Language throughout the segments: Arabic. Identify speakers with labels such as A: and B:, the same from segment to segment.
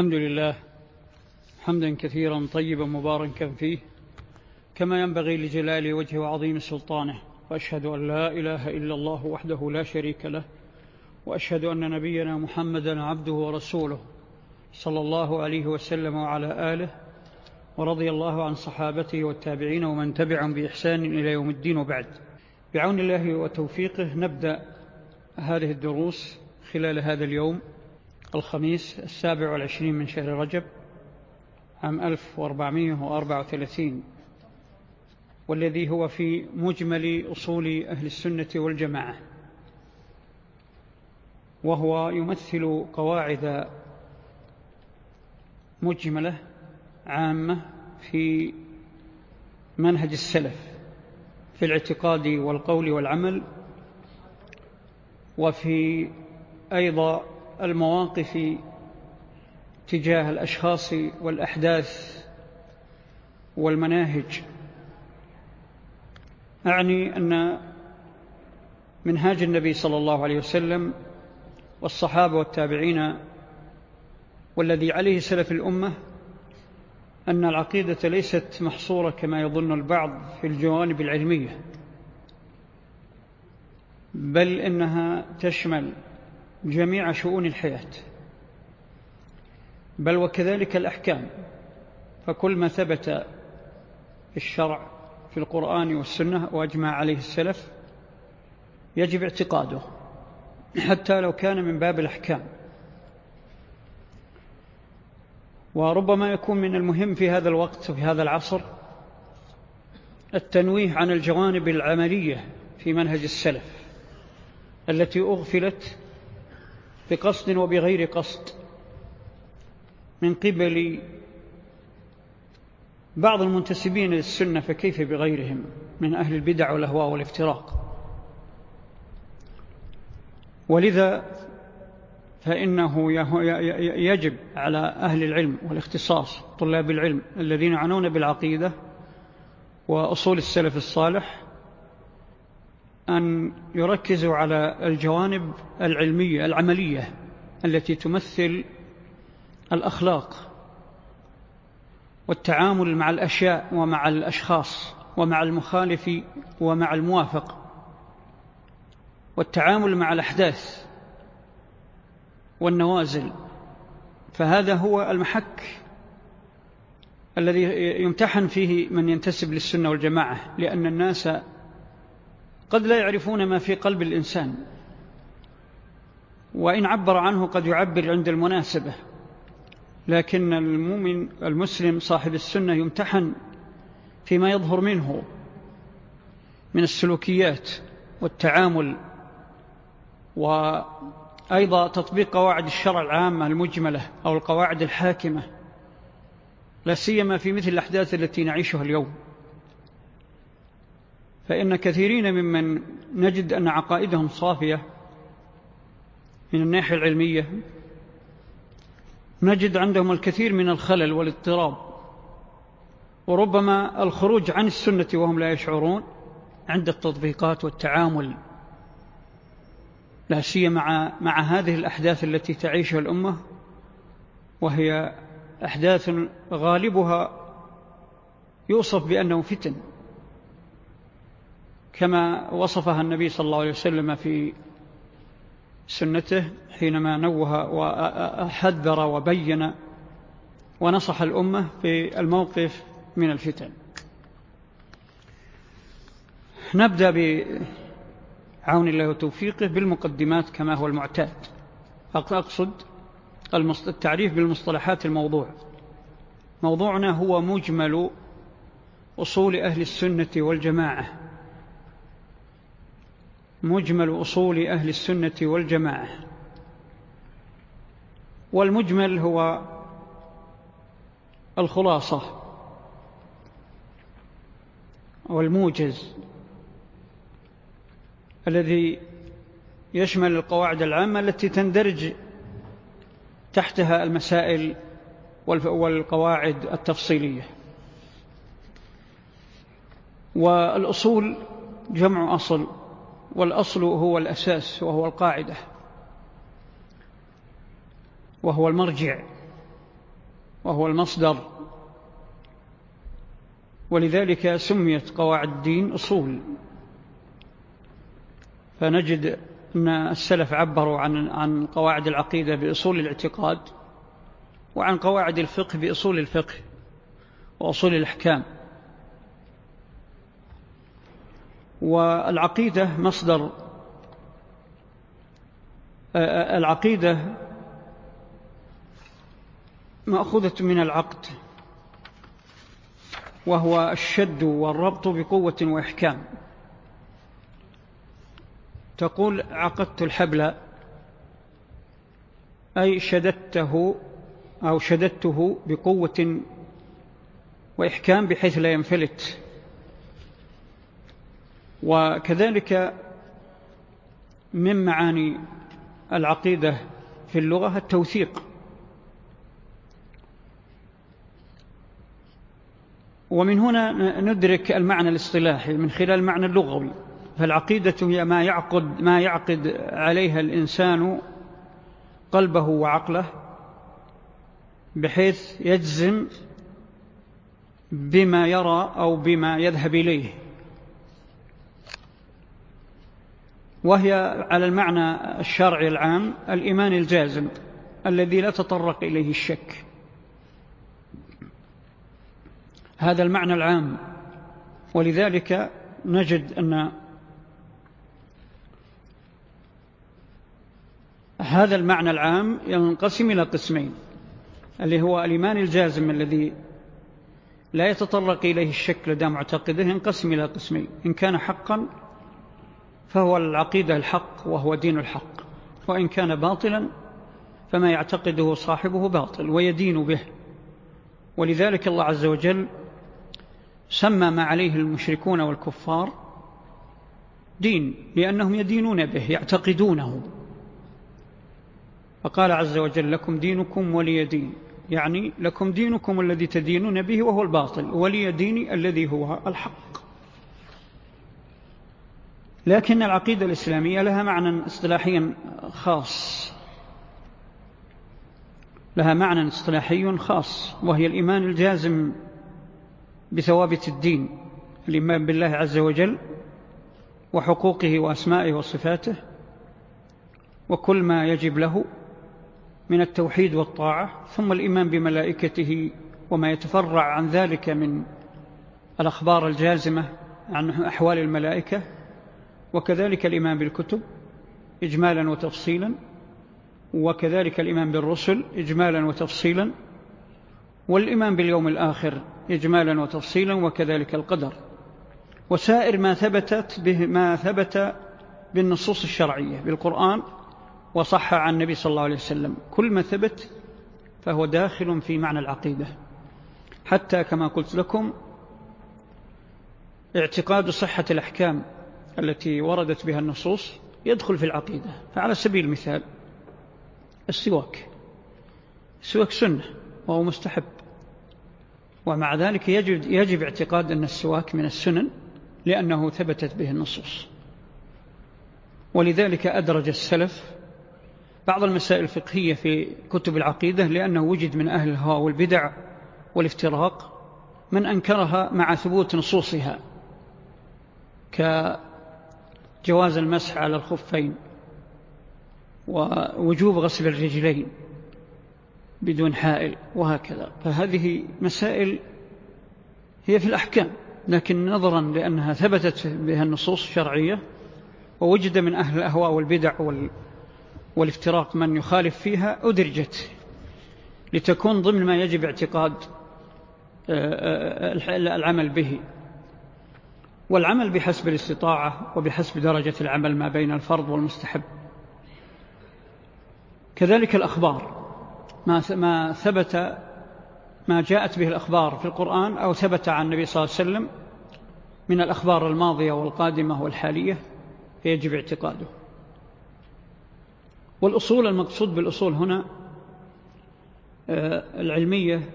A: الحمد لله حمدا كثيرا طيبا مباركا فيه كما ينبغي لجلال وجه وعظيم سلطانه وأشهد أن لا إله إلا الله وحده لا شريك له وأشهد أن نبينا محمدا عبده ورسوله صلى الله عليه وسلم وعلى آله ورضي الله عن صحابته والتابعين ومن تبعهم بإحسان إلى يوم الدين وبعد. بعون الله وتوفيقه نبدأ هذه الدروس خلال هذا اليوم الخميس السابع والعشرين من شهر رجب عام 1434 والذي هو في مجمل أصول أهل السنة والجماعة وهو يمثل قواعد مجملة عامة في منهج السلف في الاعتقاد والقول والعمل وفي أيضا المواقف تجاه الأشخاص والأحداث والمناهج. أعني أن منهاج النبي صلى الله عليه وسلم والصحابة والتابعين والذي عليه سلف الأمة أن العقيدة ليست محصورة كما يظن البعض في الجوانب العلمية بل إنها تشمل جميع شؤون الحياة. بل وكذلك الأحكام. فكل ما ثبت الشرع في القرآن والسنة وأجمع عليه السلف يجب اعتقاده. حتى لو كان من باب الأحكام. وربما يكون من المهم في هذا الوقت وفي هذا العصر التنويه عن الجوانب العملية في منهج السلف التي أغفلت بقصد وبغير قصد. من قبل بعض المنتسبين للسنة فكيف بغيرهم؟ من أهل البدع والأهواء والافتراق. ولذا فإنه يجب على أهل العلم والاختصاص طلاب العلم الذين يعنون بالعقيدة وأصول السلف الصالح أن يركزوا على الجوانب العلمية العملية التي تمثل الأخلاق والتعامل مع الأشياء ومع الأشخاص ومع المخالف ومع الموافق والتعامل مع الأحداث والنوازل. فهذا هو المحك الذي يمتحن فيه من ينتسب للسنة والجماعة لأن الناس قد لا يعرفون ما في قلب الإنسان وإن عبر عنه قد يعبر عند المناسبة لكن المؤمن المسلم صاحب السنة يمتحن فيما يظهر منه من السلوكيات والتعامل وأيضا تطبيق قواعد الشرع العامة المجملة أو القواعد الحاكمة لا سيما في مثل الأحداث التي نعيشها اليوم. فإن كثيرين ممن نجد أن عقائدهم صافية من الناحية العلمية نجد عندهم الكثير من الخلل والاضطراب وربما الخروج عن السنة وهم لا يشعرون عند التطبيقات والتعامل لا سيما مع, مع هذه الأحداث التي تعيشها الأمة وهي أحداث غالبها يوصف بأنه فتن. كما وصفها النبي صلى الله عليه وسلم في سنته حينما نوه وحذر وبين ونصح الأمة في الموقف من الفتن. نبدأ بعون الله وتوفيقه بالمقدمات كما هو المعتاد. أقصد التعريف بالمصطلحات الموضوع. موضوعنا هو مجمل أصول أهل السنة والجماعة. مجمل أصول أهل السنة والجماعة. والمجمل هو الخلاصة والموجز الذي يشمل القواعد العامة التي تندرج تحتها المسائل والقواعد التفصيلية. والأصول جمع أصل. والأصل هو الأساس وهو القاعدة وهو المرجع وهو المصدر ولذلك سميت قواعد الدين أصول فنجد أن السلف عبروا عن عن قواعد العقيدة بأصول الاعتقاد وعن قواعد الفقه بأصول الفقه وأصول الأحكام والعقيدة مصدر. العقيدة مأخوذة من العقد وهو الشد والربط بقوة وإحكام. تقول عقدت الحبل أي شددته أو شددته بقوة وإحكام بحيث لا ينفلت. وكذلك من معاني العقيدة في اللغة التوثيق. ومن هنا ندرك المعنى الاصطلاحي من خلال المعنى اللغوي فالعقيدة هي ما يعقد, ما يعقد عليها الإنسان قلبه وعقله بحيث يجزم بما يرى أو بما يذهب إليه. وهي على المعنى الشرعي العام الإيمان الجازم الذي لا تطرق إليه الشك. هذا المعنى العام. ولذلك نجد أن هذا المعنى العام ينقسم إلى قسمين اللي هو الإيمان الجازم الذي لا يتطرق إليه الشك لدى معتقده ينقسم إلى قسمين إن كان حقا فهو العقيدة الحق وهو دين الحق. وإن كان باطلا فما يعتقده صاحبه باطل ويدين به. ولذلك الله عز وجل سمى ما عليه المشركون والكفار دين لأنهم يدينون به يعتقدونه. فقال عز وجل لكم دينكم ولي دين يعني لكم دينكم الذي تدينون به وهو الباطل ولي ديني الذي هو الحق. لكن العقيدة الإسلامية لها معنى اصطلاحيا خاص. لها معنى اصطلاحي خاص وهي الإيمان الجازم بثوابت الدين الإيمان بالله عز وجل وحقوقه وأسمائه وصفاته وكل ما يجب له من التوحيد والطاعة ثم الإيمان بملائكته وما يتفرع عن ذلك من الأخبار الجازمة عن أحوال الملائكة. وكذلك الإيمان بالكتب إجمالا وتفصيلا وكذلك الإيمان بالرسل إجمالا وتفصيلا والإيمان باليوم الآخر إجمالا وتفصيلا وكذلك القدر. وسائر ما ثبتت به ما ثبت بالنصوص الشرعية بالقرآن وصح عن النبي صلى الله عليه وسلم. كل ما ثبت فهو داخل في معنى العقيدة. حتى كما قلت لكم اعتقاد صحة الأحكام التي وردت بها النصوص يدخل في العقيدة. فعلى سبيل المثال السواك. السواك سنة وهو مستحب. ومع ذلك يجب, يجب اعتقاد أن السواك من السنن لأنه ثبتت به النصوص. ولذلك أدرج السلف بعض المسائل الفقهية في كتب العقيدة لأنه وجد من أهل الهوى والبدع والافتراق من أنكرها مع ثبوت نصوصها. كجواز المسح على الخفين ووجوب غسل الرجلين بدون حائل وهكذا. فهذه مسائل هي في الأحكام لكن نظرا لأنها ثبتت بها النصوص الشرعية ووجد من أهل الأهواء والبدع والافتراق من يخالف فيها أدرجت لتكون ضمن ما يجب اعتقاد آه، آه، العمل به. والعمل بحسب الاستطاعة وبحسب درجة العمل ما بين الفرض والمستحب. كذلك الأخبار. ما ثبت ما جاءت به الأخبار في القرآن أو ثبت عن النبي صلى الله عليه وسلم من الأخبار الماضية والقادمة والحالية فيجب اعتقاده. والأصول المقصود بالأصول هنا آه، العلمية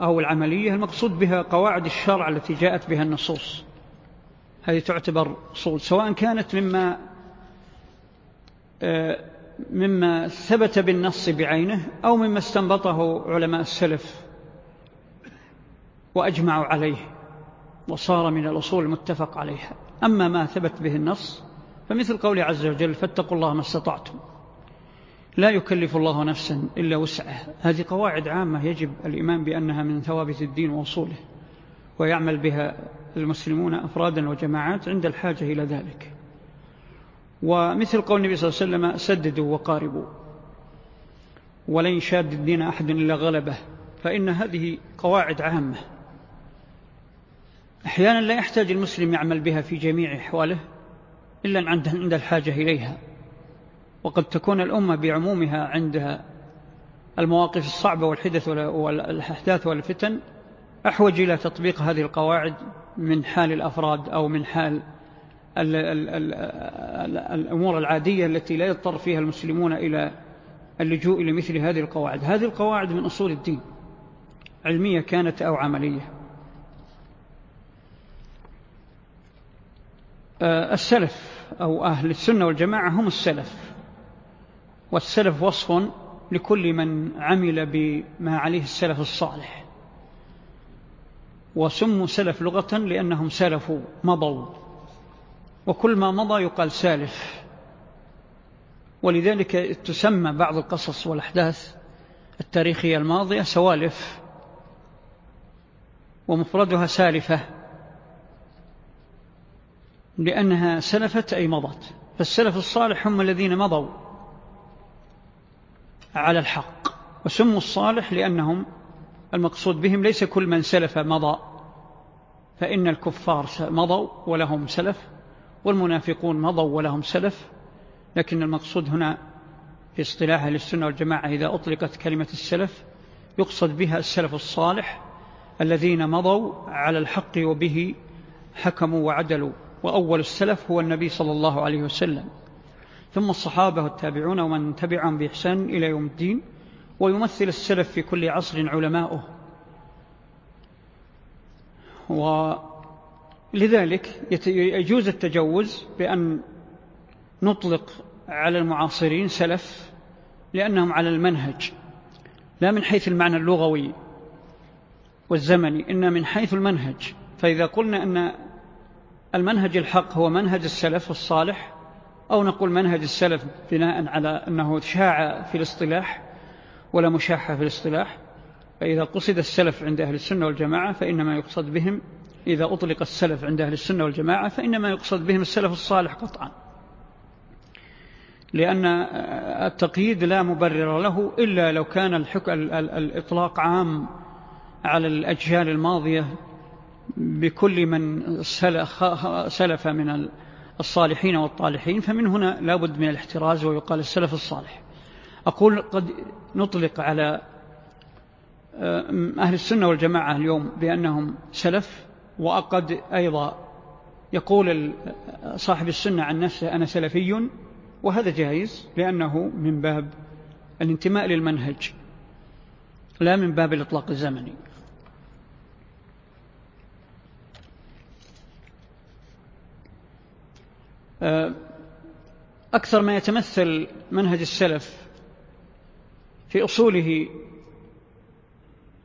A: أو العملية المقصود بها قواعد الشرع التي جاءت بها النصوص. هذه تعتبر أصول سواء كانت مما آه، مما ثبت بالنص بعينه أو مما استنبطه علماء السلف وأجمعوا عليه وصار من الأصول المتفق عليها. أما ما ثبت به النص فمثل قول عز وجل فاتقوا الله ما استطعتم. لا يكلف الله نفسا إلا وسعها. هذه قواعد عامة يجب الإيمان بأنها من ثوابت الدين وأصوله ويعمل بها المسلمون أفرادا وجماعات عند الحاجة إلى ذلك. ومثل قول النبي صلى الله عليه وسلم سددوا وقاربوا ولن يشاد الدين أحد إلا غلبه فإن هذه قواعد عامة. أحيانا لا يحتاج المسلم يعمل بها في جميع أحواله إلا عند الحاجة إليها. وقد تكون الأمة بعمومها عندها المواقف الصعبة والحدث والأحداث والفتن أحوج إلى تطبيق هذه القواعد من حال الأفراد أو من حال الأمور العادية التي لا يضطر فيها المسلمون إلى اللجوء إلى مثل هذه القواعد. هذه القواعد من أصول الدين علمية كانت أو عملية. آه، السلف أو أهل السنة والجماعة هم السلف والسلف وصف لكل من عمل بما عليه السلف الصالح. وسموا سلف لغة لأنهم سلفوا مضوا. وكل ما مضى يقال سالف. ولذلك تسمى بعض القصص والأحداث التاريخية الماضية سوالف ومفردها سالفة لأنها سلفت أي مضت. فالسلف الصالح هم الذين مضوا على الحق وسموا الصالح لأنهم المقصود بهم ليس كل من سلف مضى فإن الكفار مضوا ولهم سلف والمنافقون مضوا ولهم سلف لكن المقصود هنا في اصطلاح للسنة والجماعة إذا أطلقت كلمة السلف يقصد بها السلف الصالح الذين مضوا على الحق وبه حكموا وعدلوا وأول السلف هو النبي صلى الله عليه وسلم. ثم الصحابة والتابعون ومن تبعهم بإحسان إلى يوم الدين ويمثل السلف في كل عصر علماؤه. ولذلك يجوز التجوز بأن نطلق على المعاصرين سلف لأنهم على المنهج لا من حيث المعنى اللغوي والزمني إن من حيث المنهج. فإذا قلنا أن المنهج الحق هو منهج السلف الصالح أو نقول منهج السلف بناء على أنه شاع في الاصطلاح ولا مشاحة في الاصطلاح فإذا قصد السلف عند أهل السنة والجماعة فإنما يقصد بهم إذا أطلق السلف عند أهل السنة والجماعة فإنما يقصد بهم السلف الصالح قطعا. لأن التقييد لا مبرر له إلا لو كان الإطلاق عام على الأجيال الماضية بكل من سلف من الصالحين والطالحين فمن هنا لابد من الاحتراز ويقال السلف الصالح. أقول قد نطلق على آه، أهل السنة والجماعة اليوم بأنهم سلف وقد أيضا يقول صاحب السنة عن نفسه أنا سلفي وهذا جائز لأنه من باب الانتماء للمنهج لا من باب الإطلاق الزمني. آه، أكثر ما يتمثل منهج السلف في أصوله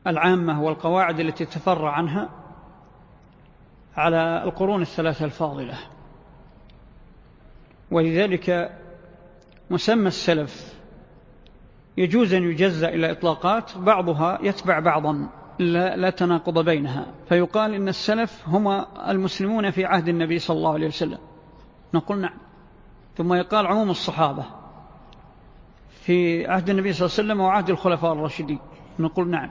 A: العامة والقواعد التي تفرع عنها على القرون الثلاثة الفاضلة. ولذلك مسمى السلف يجوز أن يجزى إلى إطلاقات بعضها يتبع بعضا لا, لا تناقض بينها. فيقال إن السلف هم المسلمون في عهد النبي صلى الله عليه وسلم. نقول نعم. ثم يقال عموم الصحابة. في عهد النبي صلى الله عليه وسلم وعهد الخلفاء الراشدين. نقول نعم.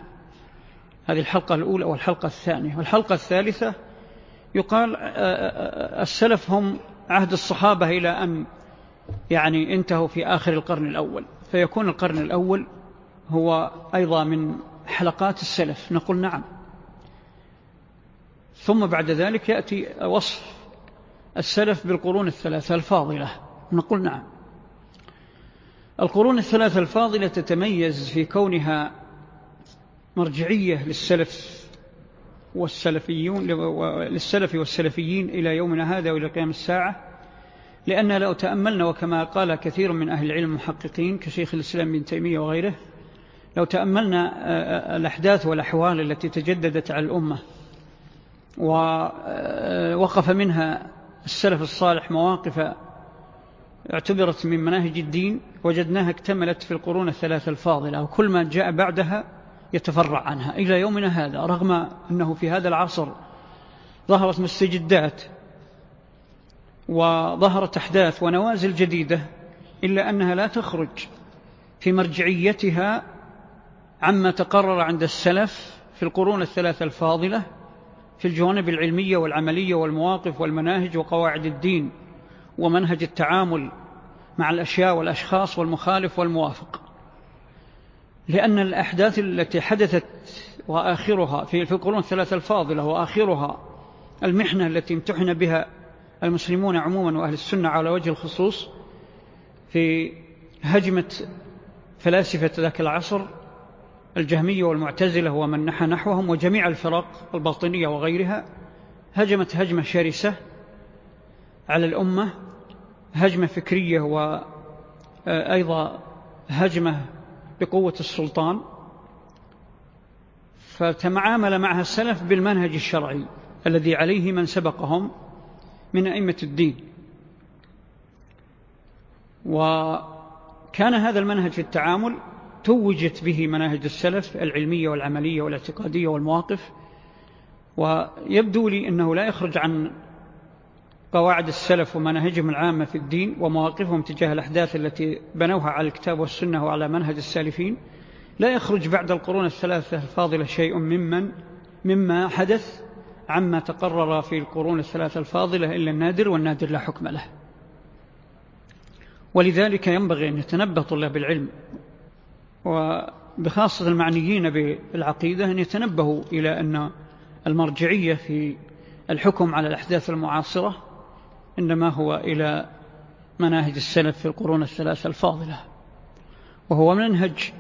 A: هذه الحلقة الأولى والحلقة الثانية. والحلقة الثالثة يقال السلف هم عهد الصحابة إلى أن يعني انتهوا في آخر القرن الأول. فيكون القرن الأول هو أيضا من حلقات السلف. نقول نعم. ثم بعد ذلك يأتي وصف السلف بالقرون الثلاثة الفاضلة. نقول نعم. القرون الثلاثة الفاضلة تتميز في كونها مرجعية للسلف والسلفيون للسلف والسلفيين إلى يومنا هذا وإلى قيام الساعة لأن لو تأملنا وكما قال كثير من أهل العلم المحققين كشيخ الإسلام بن تيمية وغيره لو تأملنا الأحداث والأحوال التي تجددت على الأمة ووقف منها السلف الصالح مواقف اعتبرت من مناهج الدين وجدناها اكتملت في القرون الثلاثة الفاضلة وكل ما جاء بعدها يتفرع عنها. إلى يومنا هذا رغم أنه في هذا العصر ظهرت مستجدات وظهرت أحداث ونوازل جديدة إلا أنها لا تخرج في مرجعيتها عما تقرر عند السلف في القرون الثلاثة الفاضلة في الجوانب العلمية والعملية والمواقف والمناهج وقواعد الدين. ومنهج التعامل مع الأشياء والأشخاص والمخالف والموافق. لأن الأحداث التي حدثت وآخرها في القرون الثلاثة الفاضلة وآخرها المحنة التي امتحن بها المسلمون عموما وأهل السنة على وجه الخصوص في هجمة فلاسفة ذاك العصر الجهمية والمعتزلة ومن نحى نحوهم وجميع الفرق الباطنية وغيرها هجمت هجمة شرسة على الأمة هجمة فكرية وأيضا هجمة بقوة السلطان. فتعامل معها السلف بالمنهج الشرعي الذي عليه من سبقهم من أئمة الدين. وكان هذا المنهج في التعامل توجت به مناهج السلف العلمية والعملية والاعتقادية والمواقف. ويبدو لي أنه لا يخرج عن قواعد السلف ومناهجهم العامة في الدين ومواقفهم تجاه الأحداث التي بنوها على الكتاب والسنة وعلى منهج السالفين لا يخرج بعد القرون الثلاثة الفاضلة شيء ممن مما حدث عما تقرر في القرون الثلاثة الفاضلة إلا النادر والنادر لا حكم له. ولذلك ينبغي أن يتنبه طلاب العلم وبخاصة المعنيين بالعقيدة أن يتنبهوا إلى أن المرجعية في الحكم على الأحداث المعاصرة إنما هو إلى مناهج السلف في القرون الثلاثة الفاضلة وهو منهج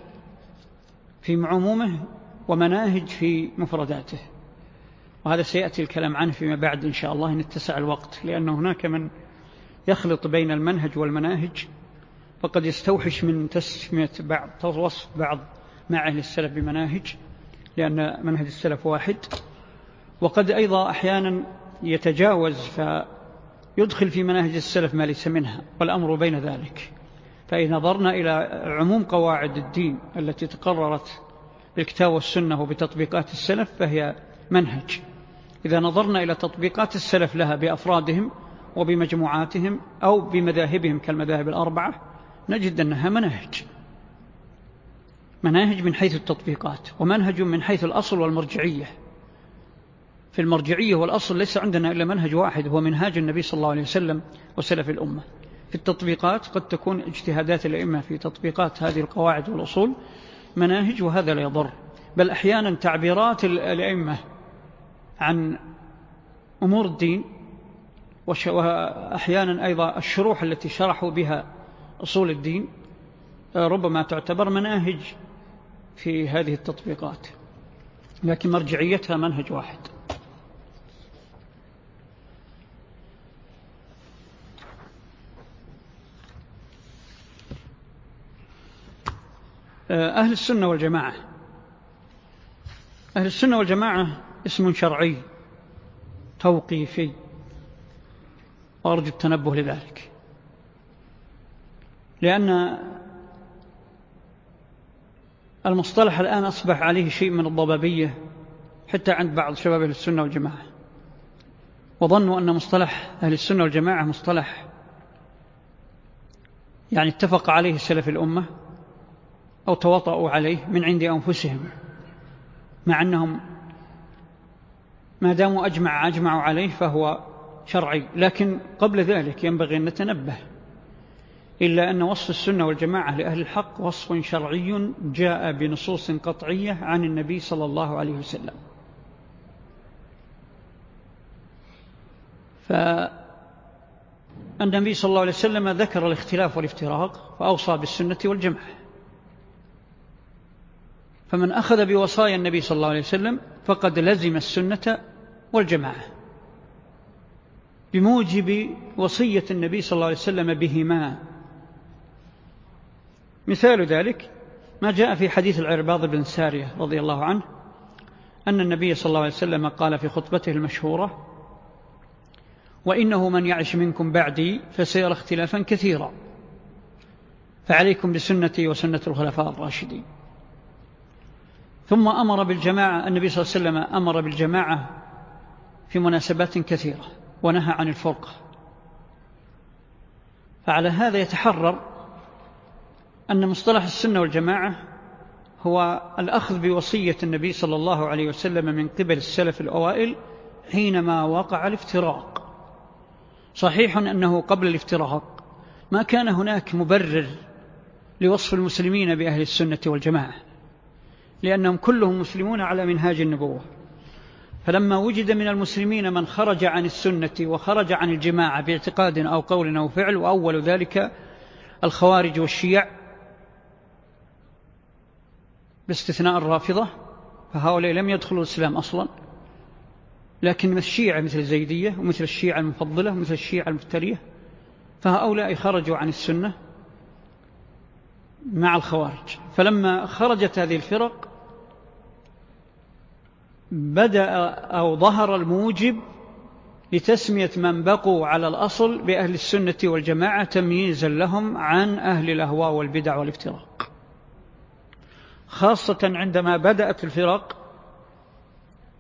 A: في عمومه ومناهج في مفرداته. وهذا سيأتي الكلام عنه فيما بعد إن شاء الله إن اتسع الوقت لأن هناك من يخلط بين المنهج والمناهج فقد يستوحش من تسمية بعض وصف بعض مع أهل السلف بمناهج لأن منهج السلف واحد. وقد أيضا أحيانا يتجاوز فيدخل في مناهج السلف ما ليس منها والأمر بين ذلك. فإن نظرنا إلى عموم قواعد الدين التي تقررت بالكتاب والسنة وبتطبيقات السلف فهي منهج. إذا نظرنا إلى تطبيقات السلف لها بأفرادهم وبمجموعاتهم أو بمذاهبهم كالمذاهب الأربعة نجد أنها مناهج. مناهج من حيث التطبيقات ومنهج من حيث الأصل والمرجعية. في المرجعية والأصل ليس عندنا إلا منهج واحد هو منهاج النبي صلى الله عليه وسلم وسلف الأمة. في التطبيقات قد تكون اجتهادات الأئمة في تطبيقات هذه القواعد والأصول مناهج وهذا لا يضر. بل أحيانا تعبيرات الأئمة عن أمور الدين وأحيانا أيضا الشروح التي شرحوا بها أصول الدين ربما تعتبر مناهج في هذه التطبيقات. لكن مرجعيتها منهج واحد. أهل السنة والجماعة. أهل السنة والجماعة اسم شرعي توقيفي. وأرجو التنبه لذلك. لأن المصطلح الآن أصبح عليه شيء من الضبابية حتى عند بعض شباب أهل السنة والجماعة. وظنوا أن مصطلح أهل السنة والجماعة مصطلح يعني اتفق عليه سلف الأمة. أو تواطؤوا عليه من عند أنفسهم مع أنهم ما داموا أجمع أجمعوا عليه فهو شرعي. لكن قبل ذلك ينبغي أن نتنبه إلا أن وصف السنة والجماعة لأهل الحق وصف شرعي جاء بنصوص قطعية عن النبي صلى الله عليه وسلم. فالنبي صلى الله عليه وسلم ذكر الاختلاف والافتراق فأوصى بالسنة والجماعة. فمن أخذ بوصايا النبي صلى الله عليه وسلم فقد لزم السنة والجماعة بموجب وصية النبي صلى الله عليه وسلم بهما. مثال ذلك ما جاء في حديث العرباض بن سارية رضي الله عنه أن النبي صلى الله عليه وسلم قال في خطبته المشهورة وإنه من يعش منكم بعدي فسيرى اختلافا كثيرا فعليكم بسنتي وسنة الخلفاء الراشدين. ثم أمر بالجماعة النبي صلى الله عليه وسلم أمر بالجماعة في مناسبات كثيرة ونهى عن الفرقة. فعلى هذا يتحرر أن مصطلح السنة والجماعة هو الأخذ بوصية النبي صلى الله عليه وسلم من قبل السلف الأوائل حينما وقع الافتراق. صحيح أنه قبل الافتراق ما كان هناك مبرر لوصف المسلمين بأهل السنة والجماعة. لأنهم كلهم مسلمون على منهاج النبوة. فلما وجد من المسلمين من خرج عن السنة وخرج عن الجماعة باعتقاد أو قول أو فعل وأول ذلك الخوارج والشيع باستثناء الرافضة فهؤلاء لم يدخلوا الإسلام أصلا. لكن الشيعة مثل الزيدية ومثل الشيعة المفضلة ومثل الشيعة المفترية فهؤلاء خرجوا عن السنة مع الخوارج. فلما خرجت هذه الفرق بدأ أو ظهر الموجب لتسمية من بقوا على الأصل بأهل السنة والجماعة تمييزا لهم عن أهل الأهواء والبدع والافتراق. خاصة عندما بدأت الفرق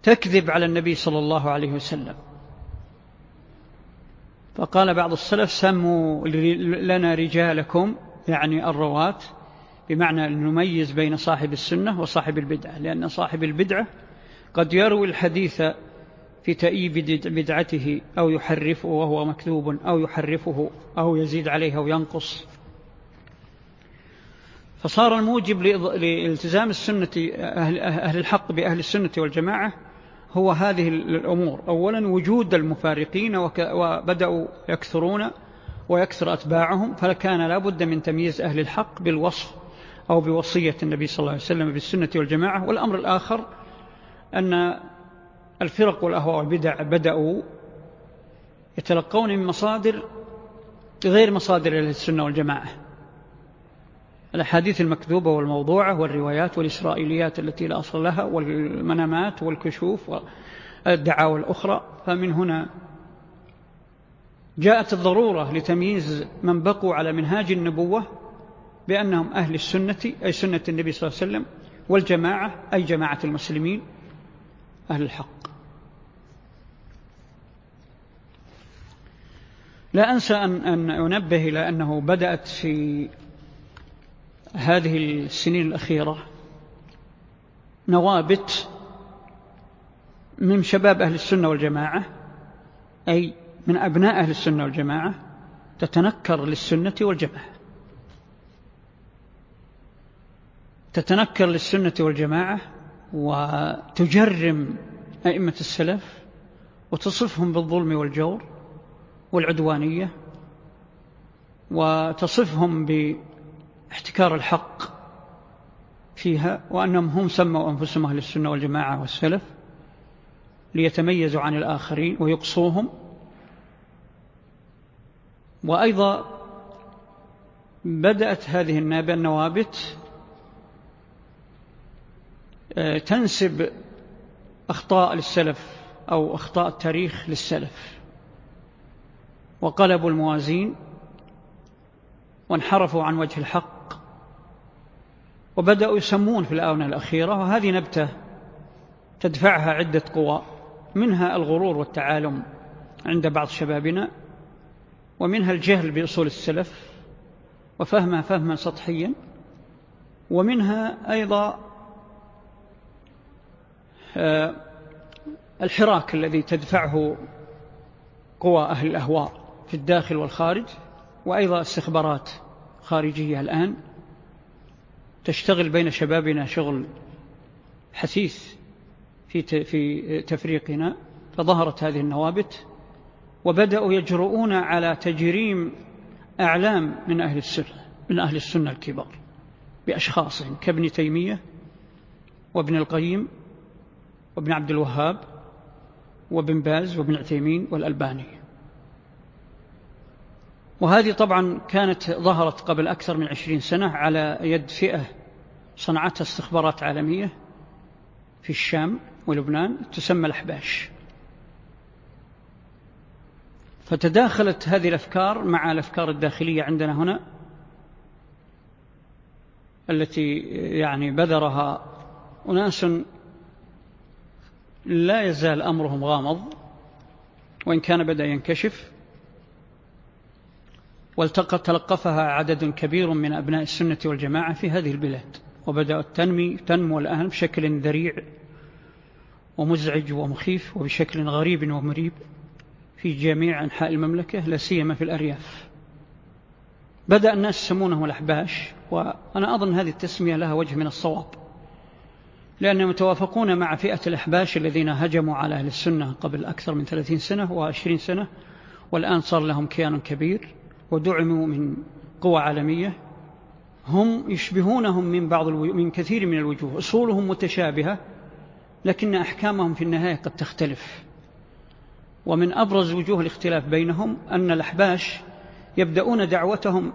A: تكذب على النبي صلى الله عليه وسلم. فقال بعض السلف سموا لنا رجالكم يعني الرواة بمعنى أن نميز بين صاحب السنة وصاحب البدعة لأن صاحب البدعة قد يروي الحديث في تأييب بدعته أو يحرفه وهو مكذوب أو يحرفه أو يزيد عليه أو ينقص. فصار الموجب لالتزام السنة أهل الحق بأهل السنة والجماعة هو هذه الأمور. أولا وجود المفارقين وبدأوا يكثرون ويكثر أتباعهم فكان لا بد من تمييز أهل الحق بالوصف أو بوصية النبي صلى الله عليه وسلم بالسنة والجماعة. والأمر الآخر أن الفرق والأهواء والبدع بدأوا يتلقون من مصادر غير مصادر السنة والجماعة. الأحاديث المكذوبة والموضوعة والروايات والإسرائيليات التي لا أصل لها والمنامات والكشوف والدعاوى الأخرى فمن هنا جاءت الضرورة لتمييز من بقوا على منهاج النبوة بأنهم أهل السنة أي سنة النبي صلى الله عليه وسلم والجماعة أي جماعة المسلمين أهل الحق. لا أنسى أن أنبه إلى أنه بدأت في هذه السنين الأخيرة نوابت من شباب أهل السنة والجماعة أي من أبناء أهل السنة والجماعة تتنكر للسنة والجماعة. تتنكر للسنة والجماعة وتجرم أئمة السلف وتصفهم بالظلم والجور والعدوانية وتصفهم باحتكار الحق فيها وأنهم هم سموا أنفسهم أهل السنة والجماعة والسلف ليتميزوا عن الآخرين ويقصوهم وأيضا بدأت هذه النوابت آه، تنسب أخطاء للسلف أو أخطاء التاريخ للسلف. وقلبوا الموازين وانحرفوا عن وجه الحق وبدأوا يسمون في الآونة الأخيرة وهذه نبتة تدفعها عدة قوى منها الغرور والتعالم عند بعض شبابنا. ومنها الجهل بأصول السلف وفهمها فهما سطحيا ومنها أيضا آه، الحراك الذي تدفعه قوى أهل الأهواء في الداخل والخارج وأيضا استخبارات خارجية الآن تشتغل بين شبابنا شغل حثيث في في تفريقنا فظهرت هذه النوابت. وبدأوا يجرؤون على تجريم أعلام من أهل السنة من أهل السنة الكبار بأشخاصهم كابن تيمية وابن القيم وابن عبد الوهاب وابن باز وابن عثيمين والألباني. وهذه طبعا كانت ظهرت قبل أكثر من عشرين سنة على يد فئة صنعتها استخبارات عالمية في الشام ولبنان تسمى الأحباش. فتداخلت هذه الأفكار مع الأفكار الداخلية عندنا هنا التي يعني بذرها أناس لا يزال أمرهم غامض وإن كان بدأ ينكشف والتقى تلقفها عدد كبير من أبناء السنة والجماعة في هذه البلاد وبدأت تنمي تنمو الآن بشكل ذريع ومزعج ومخيف وبشكل غريب ومريب. في جميع أنحاء المملكة لا سيما في الأرياف. بدأ الناس يسمونهم الأحباش وأنا أظن هذه التسمية لها وجه من الصواب. لأنهم يتوافقون مع فئة الأحباش الذين هجموا على أهل السنة قبل أكثر من ثلاثين سنة وعشرين سنة والآن صار لهم كيان كبير ودعموا من قوى عالمية. هم يشبهونهم من بعض الوجوه من كثير من الوجوه أصولهم متشابهة لكن أحكامهم في النهاية قد تختلف. ومن أبرز وجوه الاختلاف بينهم أن الأحباش يبدأون دعوتهم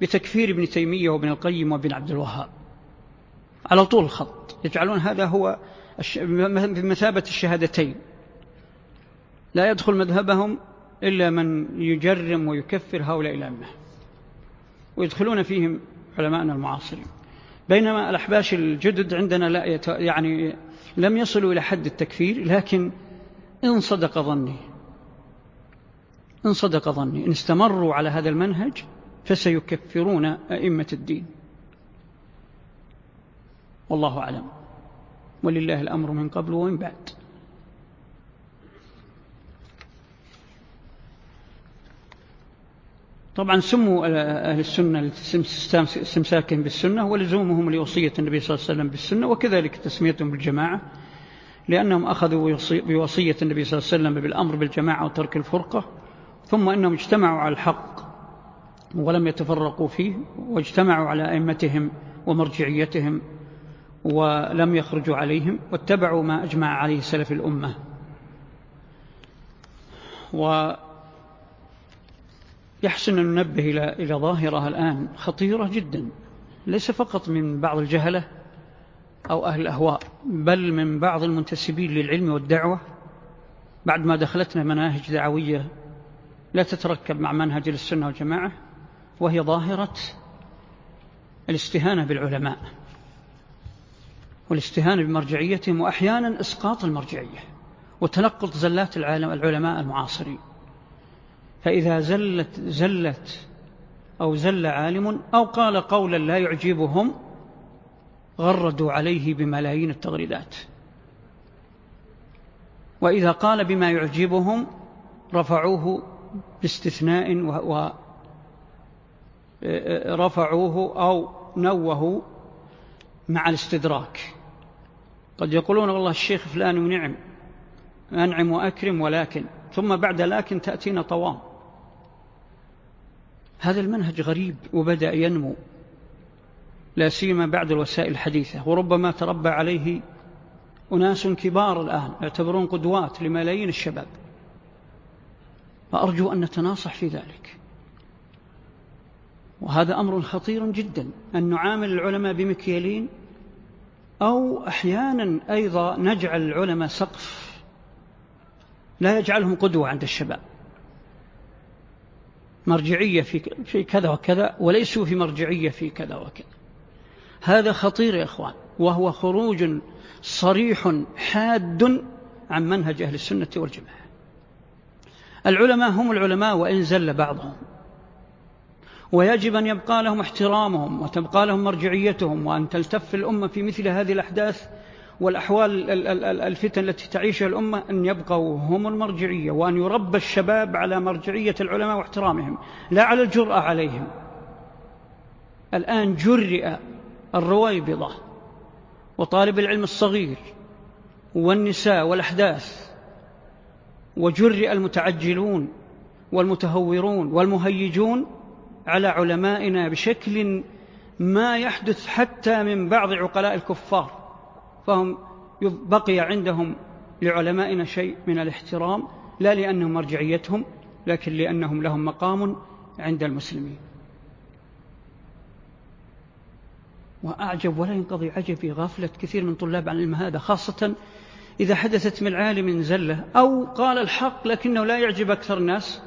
A: بتكفير ابن تيمية وابن القيم وابن عبد الوهاب. على طول الخط. يجعلون هذا هو بمثابة الشهادتين. لا يدخل مذهبهم إلا من يجرم ويكفر هؤلاء الأمة. ويدخلون فيهم علماءنا المعاصرين. بينما الأحباش الجدد عندنا لا. يعني لم يصلوا إلى حد التكفير لكن إن صدق ظني. إن صدق ظني. إن استمروا على هذا المنهج فسيكفرون أئمة الدين. والله أعلم. ولله الأمر من قبل ومن بعد. طبعا سموا أهل السنة استمساكهم بالسنة ولزومهم لوصية النبي صلى الله عليه وسلم بالسنة وكذلك تسميتهم بالجماعة. لأنهم أخذوا بوصية النبي صلى الله عليه وسلم بالأمر بالجماعة وترك الفرقة ثم أنهم اجتمعوا على الحق ولم يتفرقوا فيه واجتمعوا على أئمتهم ومرجعيتهم ولم يخرجوا عليهم واتبعوا ما أجمع عليه سلف الأمة. ويحسن أن ننبه إلى, ظاهرة الآن خطيرة جدا ليس فقط من بعض الجهلة أو أهل الأهواء بل من بعض المنتسبين للعلم والدعوة. بعد ما دخلتنا مناهج دعوية لا تتركب مع منهج السنة والجماعة وهي ظاهرة الاستهانة بالعلماء. والاستهانة بمرجعيتهم وأحيانا إسقاط المرجعية وتنقط زلات العالم العلماء المعاصرين. فإذا زلت زلت أو زل عالم أو قال قولا لا يعجبهم غردوا عليه بملايين التغريدات. وإذا قال بما يعجبهم رفعوه باستثناء و رفعوه أو نوه مع الاستدراك. قد يقولون والله الشيخ فلان ونعم أنعم وأكرم ولكن ثم بعد لكن تأتينا طوام. هذا المنهج غريب وبدأ ينمو. لا سيما بعد الوسائل الحديثة وربما تربى عليه أناس كبار الآن يعتبرون قدوات لملايين الشباب. فأرجو أن نتناصح في ذلك. وهذا أمر خطير جدا أن نعامل العلماء بمكيالين أو أحيانا أيضا نجعل العلماء سقف لا يجعلهم قدوة عند الشباب. مرجعية في كذا وكذا وليسوا في مرجعية في كذا وكذا. هذا خطير يا إخوان وهو خروج صريح حاد عن منهج أهل السنة والجماعة. العلماء هم العلماء وإن زل بعضهم. ويجب أن يبقى لهم احترامهم وتبقى لهم مرجعيتهم وأن تلتف الأمة في مثل هذه الأحداث والأحوال الفتن التي تعيشها الأمة أن يبقوا هم المرجعية وأن يربى الشباب على مرجعية العلماء واحترامهم لا على الجرأة عليهم. الآن جرئ الرويبضة وطالب العلم الصغير والنساء والأحداث وجرئ المتعجلون والمتهورون والمهيجون على علمائنا بشكل ما يحدث حتى من بعض عقلاء الكفار فهم بقي عندهم لعلمائنا شيء من الاحترام لا لأنهم مرجعيتهم لكن لأنهم لهم مقام عند المسلمين. وأعجب ولا ينقضي عجبي غافلة كثير من طلاب عن العلم هذا خاصة إذا حدثت من عالم زلة أو قال الحق لكنه لا يعجب أكثر الناس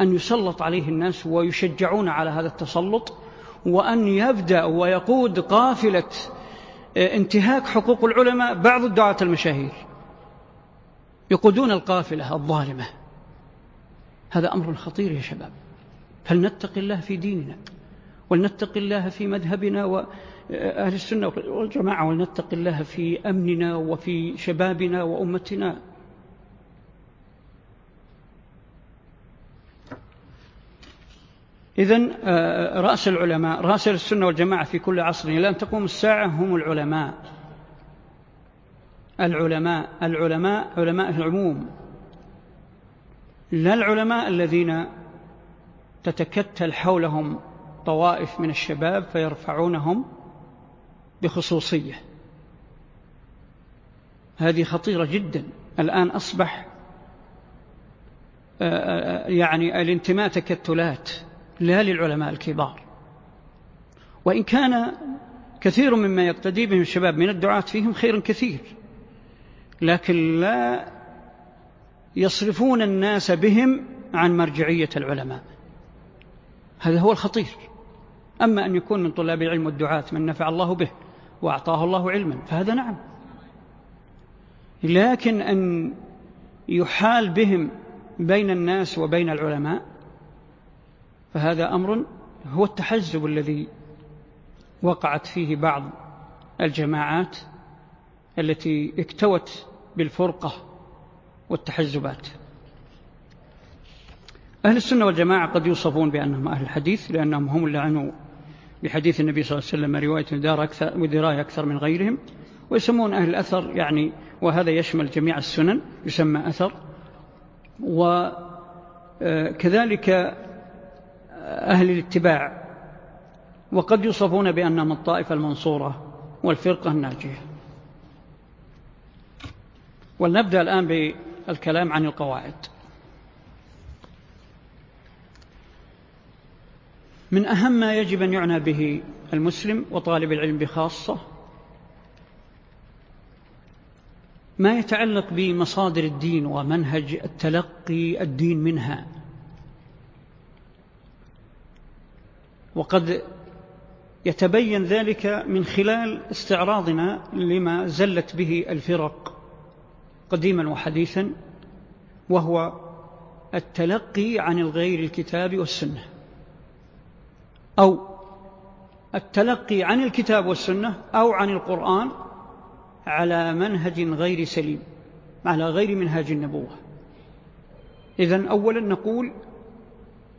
A: أن يسلط عليه الناس ويشجعون على هذا التسلط وأن يبدأ ويقود قافلة آه، انتهاك حقوق العلماء بعض الدعاة المشاهير. يقودون القافلة الظالمة. هذا أمر خطير يا شباب. فلنتقي الله في ديننا؟ ولنتقي الله في مذهبنا وأهل السنة والجماعة ولنتقي الله في أمننا وفي شبابنا وأمتنا. إذن آه، رأس العلماء رأس السنة والجماعة في كل عصر. إلى أن تقوم الساعة هم العلماء. العلماء العلماء علماء العموم. لا العلماء الذين تتكتل حولهم طوائف من الشباب فيرفعونهم بخصوصية. هذه خطيرة جدا. الآن أصبح آه، آه، يعني الانتماء تكتلات لا للعلماء الكبار. وإن كان كثير مما يقتدي بهم الشباب من الدعاة فيهم خير كثير لكن لا يصرفون الناس بهم عن مرجعية العلماء. هذا هو الخطير. أما أن يكون من طلاب العلم والدعاة من نفع الله به وأعطاه الله علما فهذا نعم. لكن أن يحال بهم بين الناس وبين العلماء فهذا أمر هو التحزب الذي وقعت فيه بعض الجماعات التي اكتوت بالفرقة والتحزبات. أهل السنة والجماعة قد يوصفون بأنهم أهل الحديث لأنهم هم اللي عنوا بحديث النبي صلى الله عليه وسلم رواية ودار أكثر ودراية أكثر من غيرهم ويسمون أهل الأثر يعني وهذا يشمل جميع السنن يسمى أثر. وكذلك أهل الاتباع. وقد يوصفون بأنهم الطائفة المنصورة والفرقة الناجية. ولنبدأ الآن بالكلام عن القواعد. من أهم ما يجب أن يعنى به المسلم وطالب العلم بخاصة ما يتعلق بمصادر الدين ومنهج التلقي الدين منها. وقد يتبين ذلك من خلال استعراضنا لما زلت به الفرق قديما وحديثا وهو التلقي عن الغير الكتاب والسنة. أو التلقي عن الكتاب والسنة أو عن القرآن على منهج غير سليم على غير منهاج النبوة. إذن أولا نقول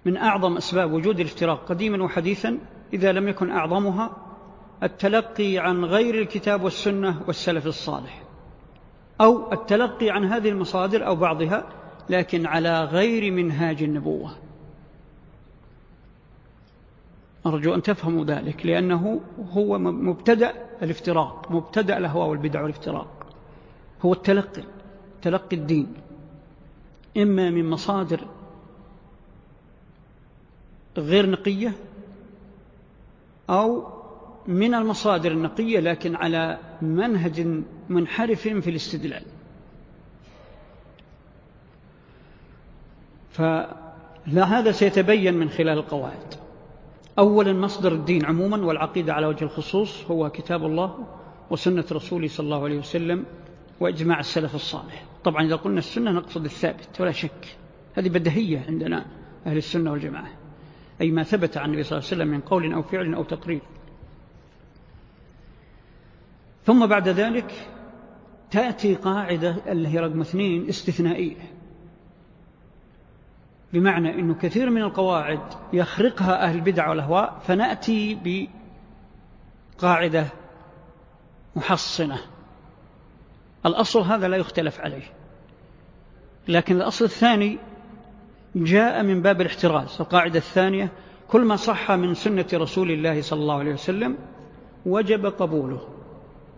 A: من أعظم أسباب وجود الافتراق قديما وحديثا إذا لم يكن أعظمها التلقي عن غير الكتاب والسنة والسلف الصالح أو التلقي عن هذه المصادر أو بعضها لكن على غير منهاج النبوة. أرجو أن تفهموا ذلك لأنه هو مبتدأ الافتراق مبتدأ الأهواء والبدع والافتراق. هو التلقي تلقي الدين. إما من مصادر غير نقية أو من المصادر النقية لكن على منهج منحرف في الاستدلال. فهذا سيتبين من خلال القواعد. أولا مصدر الدين عموما والعقيدة على وجه الخصوص هو كتاب الله وسنة رسوله صلى الله عليه وسلم وإجماع السلف الصالح. طبعا إذا قلنا السنة نقصد الثابت ولا شك. هذه بدهية عندنا أهل السنة والجماعة. أي ما ثبت عن النبي صلى الله عليه وسلم من قول أو فعل أو تقرير. ثم بعد ذلك تأتي قاعدة اللي هي رقم اثنين استثنائية. بمعنى أنه كثير من القواعد يخرقها أهل البدع والأهواء فنأتي بقاعدة محصنة. الأصل هذا لا يختلف عليه. لكن الأصل الثاني جاء من باب الاحتراز. القاعدة الثانية كل ما صح من سنة رسول الله صلى الله عليه وسلم وجب قبوله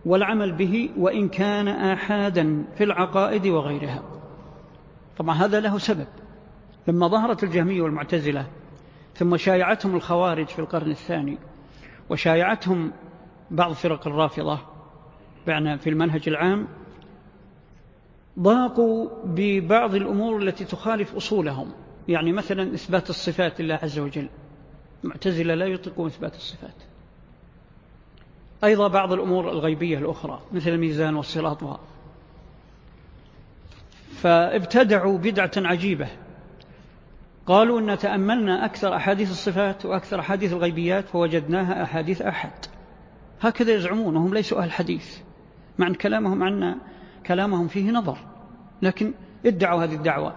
A: والعمل به وإن كان آحادا في العقائد وغيرها. طبعا هذا له سبب. لما ظهرت الجهمية والمعتزلة ثم شايعتهم الخوارج في القرن الثاني وشايعتهم بعض فرق الرافضة في المنهج العام ضاقوا ببعض الأمور التي تخالف أصولهم يعني مثلا إثبات الصفات لله عز وجل. المعتزلة لا يطلقون إثبات الصفات. أيضا بعض الأمور الغيبية الأخرى مثل الميزان والصراط. فابتدعوا بدعة عجيبة. قالوا أن تأملنا أكثر أحاديث الصفات وأكثر أحاديث الغيبيات فوجدناها أحاديث أحد. هكذا يزعمون وهم ليسوا أهل حديث مع أن كلامهم عنا كلامهم فيه نظر لكن ادعوا هذه الدعوة.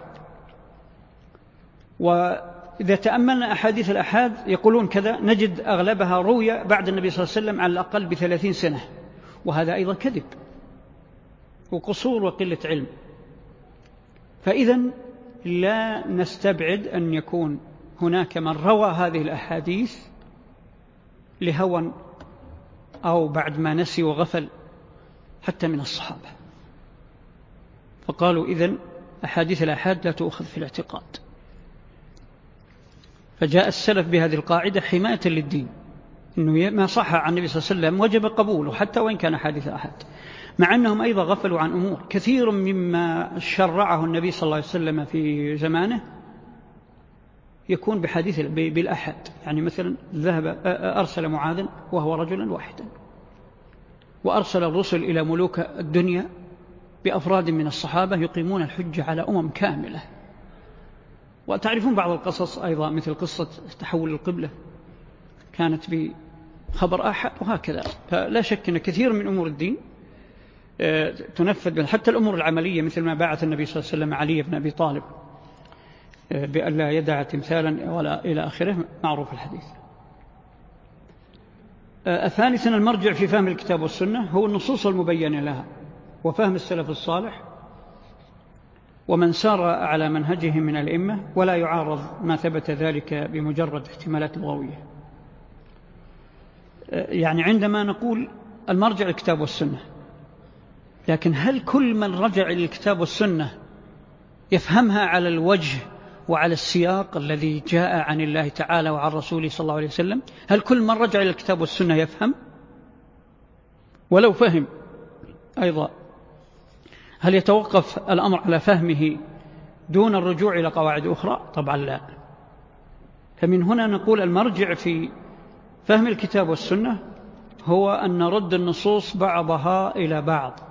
A: وإذا تأملنا أحاديث الأحاد يقولون كذا نجد أغلبها روية بعد النبي صلى الله عليه وسلم على الأقل بثلاثين سنة. وهذا أيضا كذب وقصور وقلة علم. فإذا لا نستبعد أن يكون هناك من روى هذه الأحاديث لهوى أو بعد ما نسي وغفل حتى من الصحابة. فقالوا إذن أحاديث الأحاد لا تؤخذ في الاعتقاد. فجاء السلف بهذه القاعدة حماية للدين. أنه ما صح عن النبي صلى الله عليه وسلم وجب قبوله حتى وإن كان حادث أحد. مع أنهم أيضا غفلوا عن أمور. كثير مما شرعه النبي صلى الله عليه وسلم في زمانه يكون بحديث بالأحد. يعني مثلا ذهب أرسل معاذا وهو رجلا واحدا. وأرسل الرسل إلى ملوك الدنيا بأفراد من الصحابة يقيمون الحجة على أمم كاملة. وتعرفون بعض القصص أيضا مثل قصة تحول القبلة كانت بخبر أحد وهكذا. فلا شك أن كثير من أمور الدين تنفذ حتى الأمور العملية مثل ما بعث النبي صلى الله عليه وسلم علي بن أبي طالب آه، بأن لا يدع تمثالا ولا إلى آخره معروف الحديث. آه، ثالثا المرجع في فهم الكتاب والسنة هو النصوص المبينة لها وفهم السلف الصالح ومن سار على منهجهم من الإمة ولا يعارض ما ثبت ذلك بمجرد احتمالات لغوية. يعني عندما نقول المرجع الكتاب والسنة لكن هل كل من رجع إلى الكتاب والسنة يفهمها على الوجه وعلى السياق الذي جاء عن الله تعالى وعن رسوله صلى الله عليه وسلم؟ هل كل من رجع إلى الكتاب والسنة يفهم؟ ولو فهم أيضا. هل يتوقف الأمر على فهمه دون الرجوع إلى قواعد أخرى؟ طبعا لا. فمن هنا نقول المرجع في فهم الكتاب والسنة هو أن نرد النصوص بعضها إلى بعض.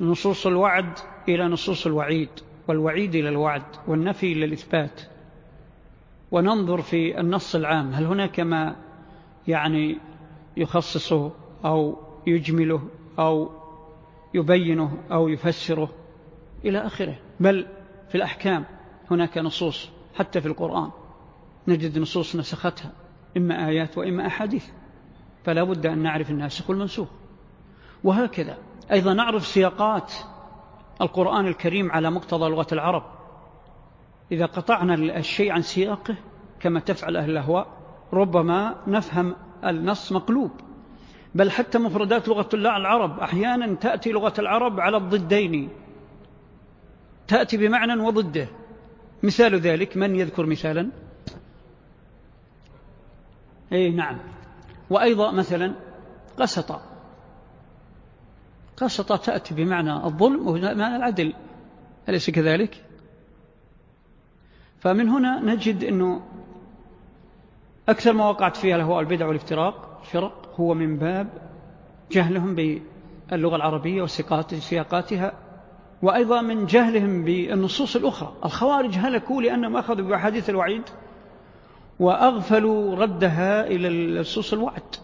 A: نصوص الوعد إلى نصوص الوعيد والوعيد إلى الوعد والنفي إلى الإثبات. وننظر في النص العام هل هناك ما يعني يخصصه أو يجمله أو يبينه أو يفسره إلى آخره. بل في الأحكام هناك نصوص حتى في القرآن نجد نصوص نسختها إما آيات وإما أحاديث. فلا بد أن نعرف الناسخ والمنسوخ. وهكذا. أيضا نعرف سياقات القرآن الكريم على مقتضى لغة العرب. إذا قطعنا الشيء عن سياقه كما تفعل أهل الأهواء ربما نفهم النص مقلوب. بل حتى مفردات لغة الله العرب أحيانا تأتي لغة العرب على الضدين. تأتي بمعنى وضده. مثال ذلك من يذكر مثالا؟ أي نعم. وأيضا مثلا قسط قسط تأتي بمعنى الظلم ومعنى العدل. أليس كذلك؟ فمن هنا نجد أنه أكثر ما وقعت فيها الهواء البدع والافتراق الفرق هو من باب جهلهم باللغة العربية وسياقاتها وأيضا من جهلهم بالنصوص الأخرى. الخوارج هلكوا لأنهم أخذوا بأحاديث الوعيد وأغفلوا ردها إلى نصوص الوعد.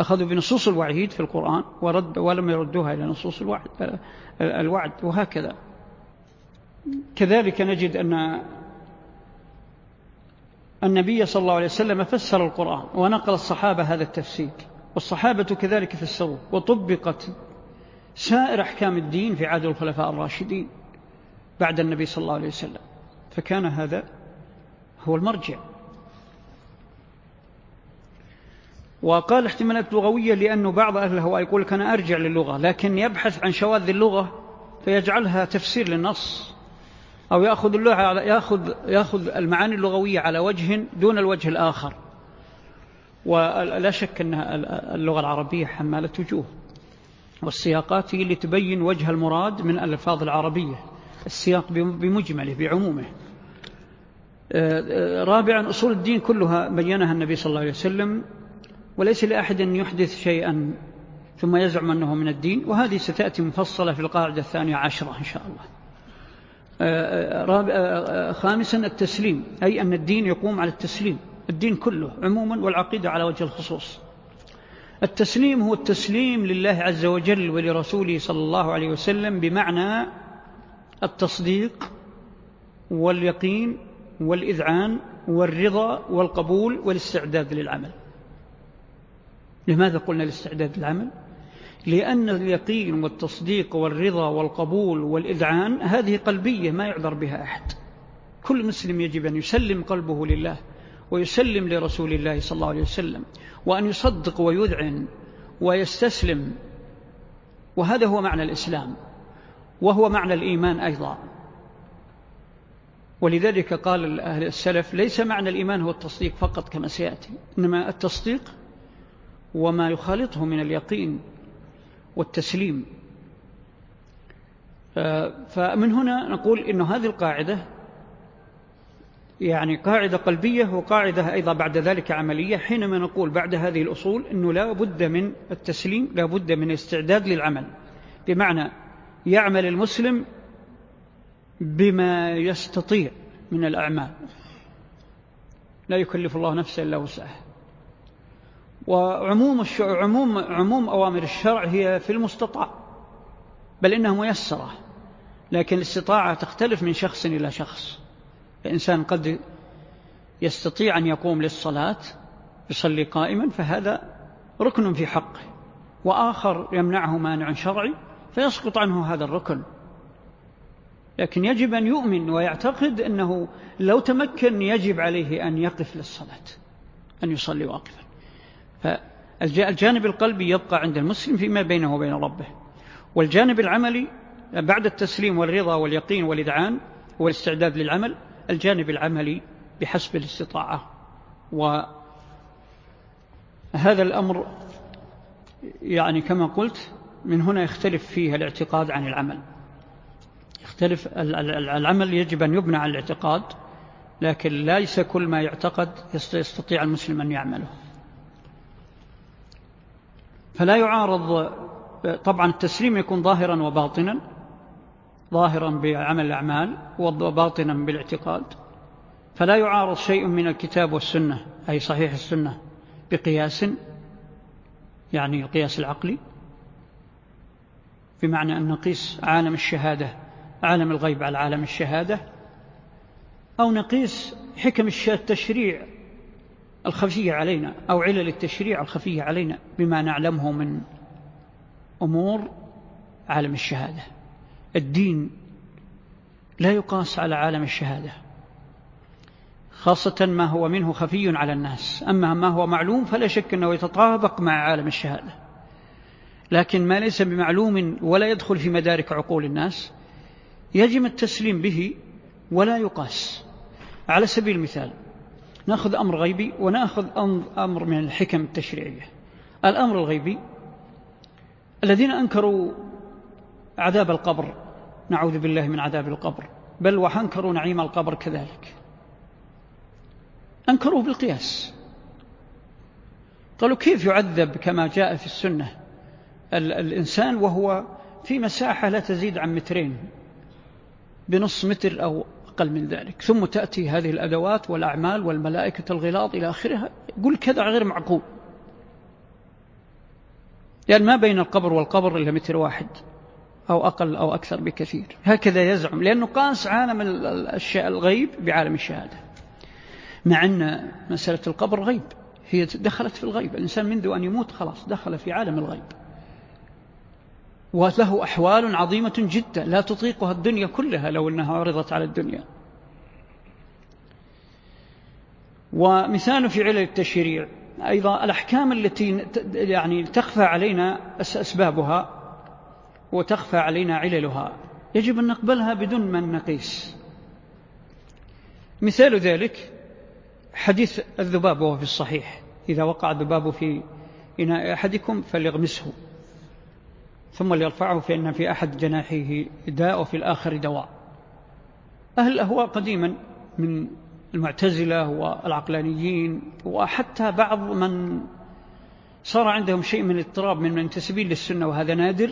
A: أخذوا بنصوص الوعيد في القرآن ورد ولم يردوها إلى نصوص الوعد, الوعد وهكذا. كذلك نجد أن النبي صلى الله عليه وسلم فسر القرآن ونقل الصحابة هذا التفسير والصحابة كذلك فسروا وطبقت سائر أحكام الدين في عهد الخلفاء الراشدين بعد النبي صلى الله عليه وسلم. فكان هذا هو المرجع. وقال احتمالات لغوية لأنه بعض أهل الهواء يقول لك أنا أرجع للغة لكن يبحث عن شواذ اللغة فيجعلها تفسير للنص أو يأخذ اللغة يأخذ يأخذ المعاني اللغوية على وجه دون الوجه الآخر. ولا شك أن اللغة العربية حمالة وجوه. والسياقات هي اللي تبين وجه المراد من الألفاظ العربية. السياق بمجمله بعمومه. آه، آه، رابعا أصول الدين كلها بينها النبي صلى الله عليه وسلم وليس لأحد أن يحدث شيئا ثم يزعم أنه من الدين وهذه ستأتي مفصلة في القاعدة الثانية عشرة إن شاء الله. آه، خامسا التسليم أي أن الدين يقوم على التسليم الدين كله عموما والعقيدة على وجه الخصوص. التسليم هو التسليم لله عز وجل ولرسوله صلى الله عليه وسلم بمعنى التصديق واليقين والإذعان والرضا والقبول والاستعداد للعمل. لماذا قلنا الاستعداد للعمل؟ لأن اليقين والتصديق والرضا والقبول والإذعان هذه قلبية ما يعذر بها أحد. كل مسلم يجب أن يسلم قلبه لله ويسلم لرسول الله صلى الله عليه وسلم وأن يصدق ويذعن ويستسلم. وهذا هو معنى الإسلام وهو معنى الإيمان أيضا. ولذلك قال أهل السلف ليس معنى الإيمان هو التصديق فقط كما سيأتي إنما التصديق وما يخالطه من اليقين والتسليم. فمن هنا نقول إن هذه القاعدة يعني قاعدة قلبية وقاعدة أيضا بعد ذلك عملية حينما نقول بعد هذه الأصول أنه لا بد من التسليم لا بد من الاستعداد للعمل. بمعنى يعمل المسلم بما يستطيع من الأعمال. لا يكلف الله نفسا إلا وسعها. وعموم عموم عموم أوامر الشرع هي في المستطاع بل إنها ميسرة لكن الاستطاعة تختلف من شخص إلى شخص. الإنسان قد يستطيع أن يقوم للصلاة يصلي قائما فهذا ركن في حقه وآخر يمنعه مانع شرعي فيسقط عنه هذا الركن. لكن يجب أن يؤمن ويعتقد أنه لو تمكن يجب عليه أن يقف للصلاة أن يصلي واقفا. فالجانب القلبي يبقى عند المسلم فيما بينه وبين ربه. والجانب العملي بعد التسليم والرضا واليقين والإذعان والاستعداد للعمل الجانب العملي بحسب الاستطاعة. وهذا الأمر يعني كما قلت من هنا يختلف فيه الاعتقاد عن العمل. يختلف العمل يجب أن يبنى على الاعتقاد لكن ليس كل ما يعتقد يستطيع المسلم أن يعمله. فلا يعارض طبعا التسليم يكون ظاهرا وباطنا ظاهرا بعمل الأعمال وباطنا بالاعتقاد. فلا يعارض شيء من الكتاب والسنة أي صحيح السنة بقياس يعني القياس العقلي بمعنى أن نقيس عالم الشهادة عالم الغيب على عالم الشهادة أو نقيس حكم التشريع الخفية علينا أو علل التشريع الخفية علينا بما نعلمه من أمور عالم الشهادة. الدين لا يقاس على عالم الشهادة خاصة ما هو منه خفي على الناس. أما ما هو معلوم فلا شك أنه يتطابق مع عالم الشهادة. لكن ما ليس بمعلوم ولا يدخل في مدارك عقول الناس يجب التسليم به ولا يقاس. على سبيل المثال ناخذ أمر غيبي وناخذ أمر من الحكم التشريعية. الأمر الغيبي الذين أنكروا عذاب القبر نعوذ بالله من عذاب القبر بل وحنكروا نعيم القبر كذلك. أنكروا بالقياس. قالوا كيف يعذب كما جاء في السنة الإنسان وهو في مساحة لا تزيد عن مترين بنص متر أو أقل من ذلك. ثم تأتي هذه الأدوات والأعمال والملائكة الغلاظ إلى آخرها. يقول كذا غير معقول. يعني ما بين القبر والقبر إلا متر واحد أو أقل أو أكثر بكثير. هكذا يزعم. لأنه قاس عالم الغيب بعالم الشهادة. مع أن مسألة القبر غيب. هي دخلت في الغيب. الإنسان منذ أن يموت خلاص دخل في عالم الغيب. وله أحوال عظيمة جدا. لا تطيقها الدنيا كلها لو أنها عرضت على الدنيا. ومثال في علل التشريع. أيضا الأحكام التي يعني تخفى علينا أسبابها وتخفى علينا عللها. يجب أن نقبلها بدون من نقيس. مثال ذلك حديث الذباب وهو في الصحيح. إذا وقع الذباب في إناء أحدكم فليغمسه. ثم ليرفعه فإن في أحد جناحيه داء وفي الآخر دواء. أهل الأهواء قديما من المعتزلة والعقلانيين وحتى بعض من صار عندهم شيء من الاضطراب من المنتسبين للسنة وهذا نادر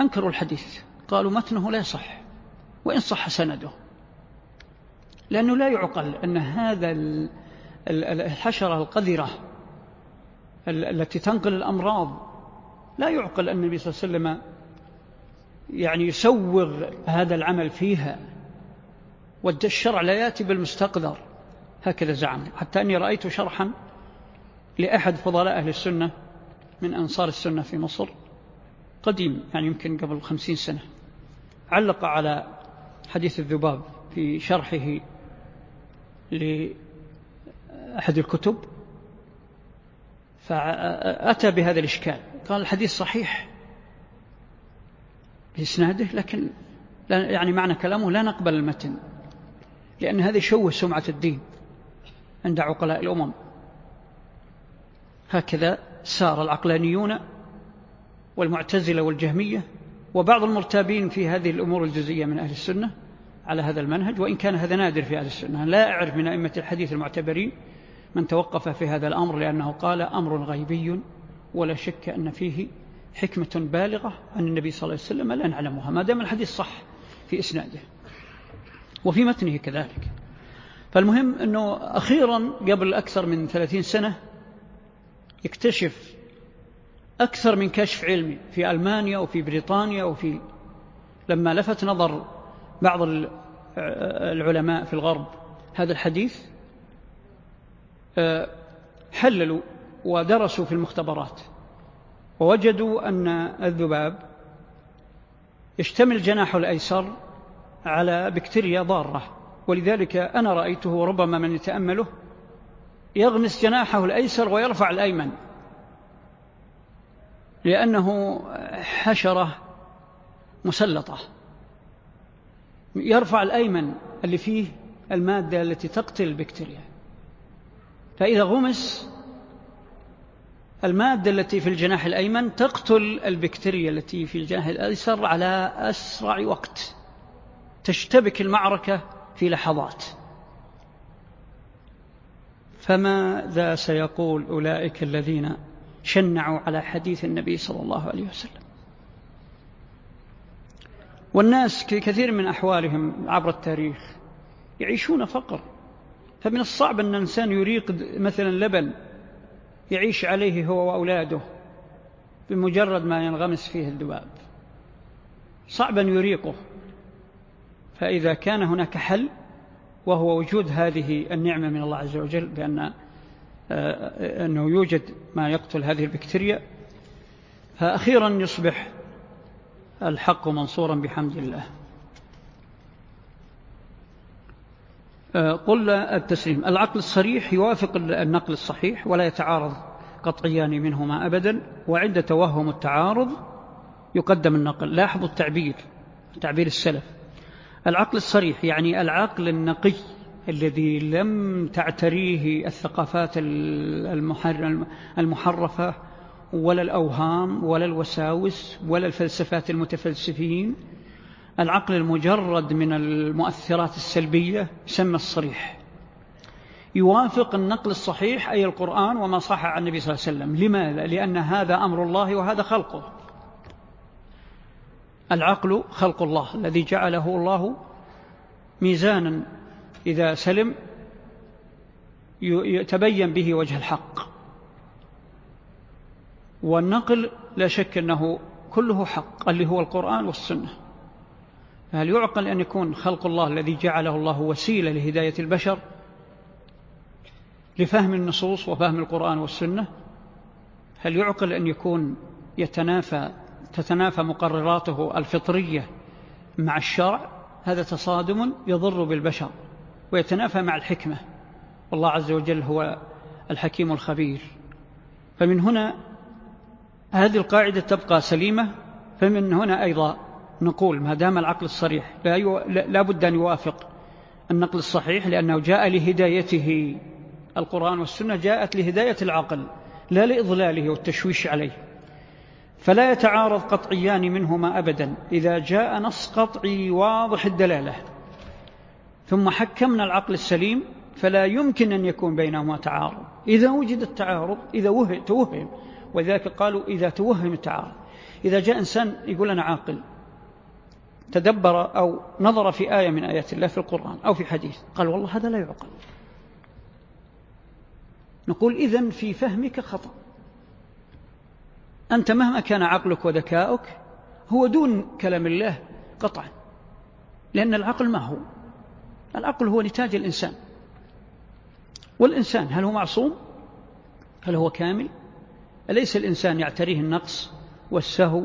A: أنكروا الحديث. قالوا متنه لا يصح وإن صح سنده. لأنه لا يعقل أن هذا الحشرة القذرة التي تنقل الأمراض لا يعقل أن النبي صلى الله عليه وسلم يعني يسوغ هذا العمل فيها والشرع لا يأتي بالمستقدر هكذا زعم. حتى أني رأيت شرحا لأحد فضلاء أهل السنة من أنصار السنة في مصر قديم يعني يمكن قبل خمسين سنة علق على حديث الذباب في شرحه لأحد الكتب فأتى بهذا الإشكال. قال الحديث صحيح. بإسناده لكن يعني معنى كلامه لا نقبل المتن لأن هذا يشوه سمعة الدين عند عقلاء الأمم. هكذا سار العقلانيون والمعتزلة والجهمية وبعض المرتابين في هذه الأمور الجزئية من أهل السنة على هذا المنهج وإن كان هذا نادر في أهل السنة. لا أعرف من أئمة الحديث المعتبرين من توقف في هذا الأمر لأنه قال أمر غيبي. ولا شك أن فيه حكمة بالغة عن النبي صلى الله عليه وسلم لا نعلمها. ما دام الحديث صح في إسناده. وفي متنه كذلك. فالمهم أنه أخيرا قبل أكثر من ثلاثين سنة يكتشف أكثر من كشف علمي في ألمانيا وفي بريطانيا وفي لما لفت نظر بعض العلماء في الغرب هذا الحديث آه، حللوا ودرسوا في المختبرات ووجدوا أن الذباب يشتمل جناحه الأيسر على بكتيريا ضارة ولذلك أنا رأيته ربما من يتأمله يغمس جناحه الأيسر ويرفع الأيمن لأنه حشرة مسلطة يرفع الأيمن اللي فيه المادة التي تقتل البكتيريا فإذا غمس المادة التي في الجناح الأيمن تقتل البكتيريا التي في الجناح الأيسر على أسرع وقت. تشتبك المعركة في لحظات. فماذا سيقول أولئك الذين شنعوا على حديث النبي صلى الله عليه وسلم؟ والناس في كثير من أحوالهم عبر التاريخ يعيشون فقر. فمن الصعب أن الإنسان يريق مثلا لبن يعيش عليه هو وأولاده بمجرد ما ينغمس فيه الذباب صعب أن يريقه. فإذا كان هناك حل وهو وجود هذه النعمة من الله عز وجل بأن آه، أنه يوجد ما يقتل هذه البكتيريا فأخيرا يصبح الحق منصورا بحمد الله. قل التسليم. العقل الصريح يوافق النقل الصحيح ولا يتعارض قطعيان منهما أبدا وعند توهم التعارض يقدم النقل. لاحظوا التعبير تعبير السلف. العقل الصريح يعني العقل النقي الذي لم تعتريه الثقافات المحرفة ولا الأوهام ولا الوساوس ولا الفلسفات المتفلسفين. العقل المجرد من المؤثرات السلبية سمى الصريح. يوافق النقل الصحيح أي القرآن وما صح عن النبي صلى الله عليه وسلم. لماذا؟ لأن هذا أمر الله وهذا خلقه. العقل خلق الله الذي جعله الله ميزانا إذا سلم يتبين به وجه الحق. والنقل لا شك أنه كله حق اللي هو القرآن والسنة. هل يعقل أن يكون خلق الله الذي جعله الله وسيلة لهداية البشر لفهم النصوص وفهم القرآن والسنة؟ هل يعقل أن يكون يتنافى تتنافى مقرراته الفطرية مع الشرع؟ هذا تصادم يضر بالبشر ويتنافى مع الحكمة. والله عز وجل هو الحكيم الخبير. فمن هنا هذه القاعدة تبقى سليمة فمن هنا أيضا نقول ما دام العقل الصريح لا, يو... لا بد أن يوافق النقل الصحيح لأنه جاء لهدايته. القرآن والسنة جاءت لهداية العقل لا لإضلاله والتشويش عليه. فلا يتعارض قطعيان منهما أبدا. إذا جاء نص قطعي واضح الدلالة. ثم حكمنا العقل السليم فلا يمكن أن يكون بينهما تعارض. إذا وجد التعارض إذا وهم توهم. وذلك قالوا إذا توهم التعارض. إذا جاء إنسان يقول أنا عاقل تدبر أو نظر في آية من آيات الله في القرآن أو في حديث. قال والله هذا لا يعقل. نقول إذن في فهمك خطأ. أنت مهما كان عقلك وذكاؤك هو دون كلام الله قطعا. لأن العقل ما هو؟ العقل هو نتاج الإنسان. والإنسان هل هو معصوم؟ هل هو كامل؟ أليس الإنسان يعتريه النقص والسهو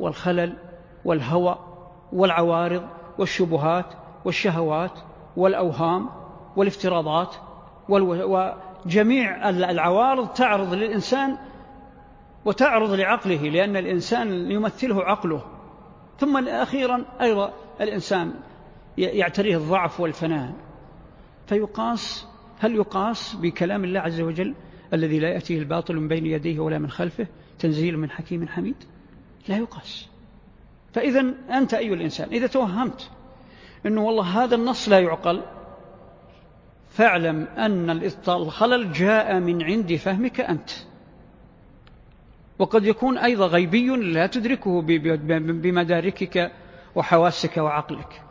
A: والخلل والهوى؟ والعوارض والشبهات والشهوات والأوهام والافتراضات وجميع العوارض تعرض للإنسان وتعرض لعقله لأن الإنسان يمثله عقله. ثم أخيرا أيضا الإنسان يعتريه الضعف والفناء. فيقاس هل يقاس بكلام الله عز وجل الذي لا يأتيه الباطل من بين يديه ولا من خلفه؟ تنزيل من حكيم حميد؟ لا يقاس. فإذا أنت أيها الإنسان إذا توهمت أنه والله هذا النص لا يعقل فاعلم أن الخلل جاء من عند فهمك أنت. وقد يكون أيضا غيبي لا تدركه بمداركك وحواسك وعقلك.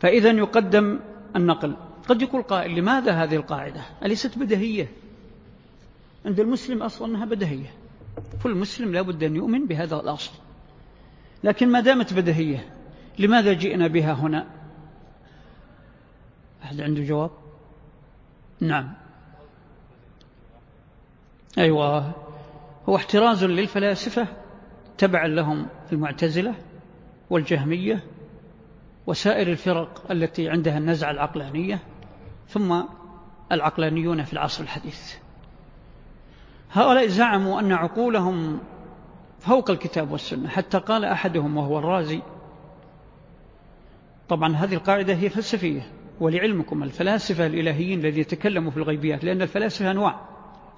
A: فإذا يقدم النقل. قد يقول قائل لماذا هذه القاعدة؟ أليست بدهية؟ عند المسلم أصلا أنها بدهية. كل مسلم لابد أن يؤمن بهذا الأصل. لكن ما دامت بدهية لماذا جئنا بها هنا؟ أحد عنده جواب؟ نعم. أيوة هو احتراز للفلاسفة تبعا لهم المعتزلة والجهمية وسائر الفرق التي عندها النزعة العقلانية ثم العقلانيون في العصر الحديث. هؤلاء زعموا أن عقولهم فوق الكتاب والسنة حتى قال أحدهم وهو الرازي طبعا هذه القاعدة هي فلسفية ولعلمكم الفلاسفة الإلهيين الذي يتكلموا في الغيبيات لأن الفلاسفة أنواع.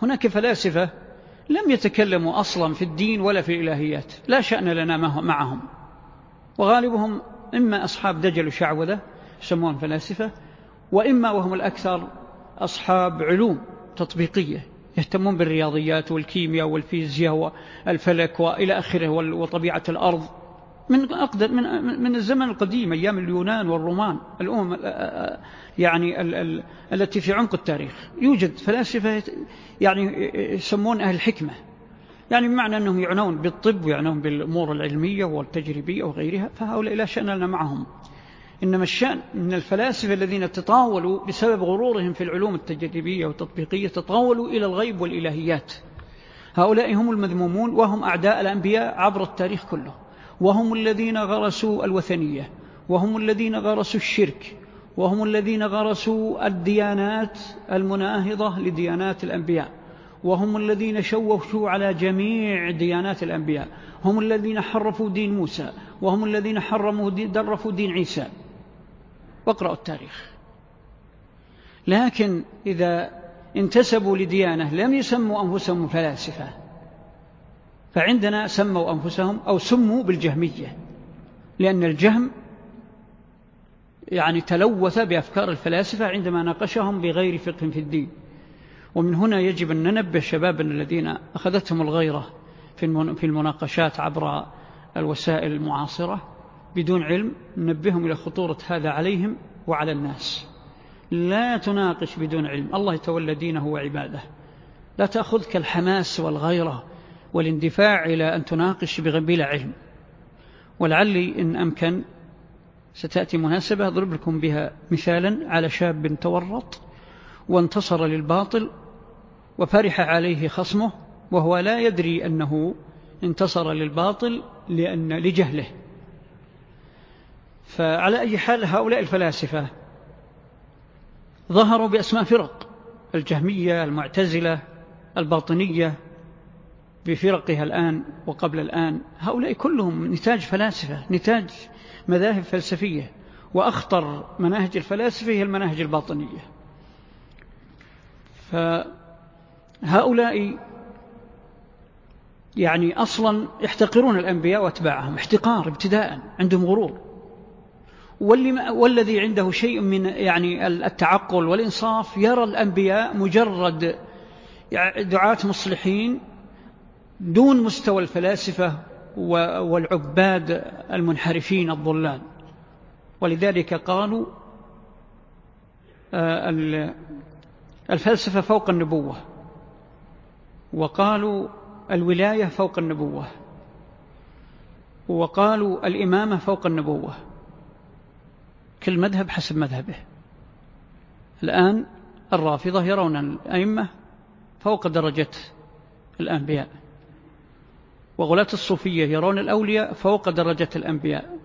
A: هناك فلاسفة لم يتكلموا أصلا في الدين ولا في الإلهيات لا شأن لنا معهم. وغالبهم إما أصحاب دجل وشعوذة يسمون فلاسفة وإما وهم الأكثر أصحاب علوم تطبيقية. يهتمون بالرياضيات والكيمياء والفيزياء والفلك وإلى آخره وطبيعة الأرض. من أقدر من من الزمن القديم أيام اليونان والرومان الأمم يعني ال ال التي في عمق التاريخ. يوجد فلاسفة يعني يسمون أهل الحكمة يعني بمعنى أنهم يعنون بالطب ويعنون بالأمور العلمية والتجريبية وغيرها فهؤلاء لا شأن لنا معهم. إنما الشأن من الفلاسفة الذين تطاولوا بسبب غرورهم في العلوم التجريبية والتطبيقية تطاولوا إلى الغيب والإلهيات. هؤلاء هم المذمومون وهم أعداء الأنبياء عبر التاريخ كله. وهم الذين غرسوا الوثنية وهم الذين غرسوا الشرك وهم الذين غرسوا الديانات المناهضة لديانات الأنبياء. وهم الذين شوشوا على جميع ديانات الأنبياء. هم الذين حرفوا دين موسى وهم الذين حرموا درفوا دين عيسى. واقرأوا التاريخ. لكن إذا انتسبوا لديانة لم يسموا أنفسهم فلاسفة فعندنا سموا أنفسهم أو سموا بالجهمية لأن الجهم يعني تلوث بأفكار الفلاسفة عندما ناقشهم بغير فقه في الدين. ومن هنا يجب أن ننبه شبابنا الذين أخذتهم الغيرة في المناقشات عبر الوسائل المعاصرة. بدون علم ننبههم إلى خطورة هذا عليهم وعلى الناس. لا تناقش بدون علم. الله يتولى دينه وعباده. لا تأخذك الحماس والغيرة والاندفاع إلى أن تناقش بلا علم. ولعلي إن أمكن ستأتي مناسبة أضرب لكم بها مثالا على شاب تورط وانتصر للباطل وفرح عليه خصمه وهو لا يدري أنه انتصر للباطل لأن لجهله. فعلى أي حال هؤلاء الفلاسفة ظهروا بأسماء فرق الجهمية المعتزلة الباطنية بفرقها الآن وقبل الآن. هؤلاء كلهم نتاج فلاسفة نتاج مذاهب فلسفية وأخطر مناهج الفلاسفة هي المناهج الباطنية. فهؤلاء يعني أصلا يحتقرون الأنبياء وأتباعهم احتقار ابتداء عندهم غرور. والذي عنده شيء من يعني التعقل والإنصاف يرى الأنبياء مجرد دعاة مصلحين دون مستوى الفلاسفة والعباد المنحرفين الضلال. ولذلك قالوا آه، الفلسفة فوق النبوة وقالوا الولاية فوق النبوة وقالوا الإمامة فوق النبوة. كل مذهب حسب مذهبه. الآن الرافضة يرون الأئمة فوق درجة الأنبياء وغلاة الصوفية يرون الأولياء فوق درجة الأنبياء.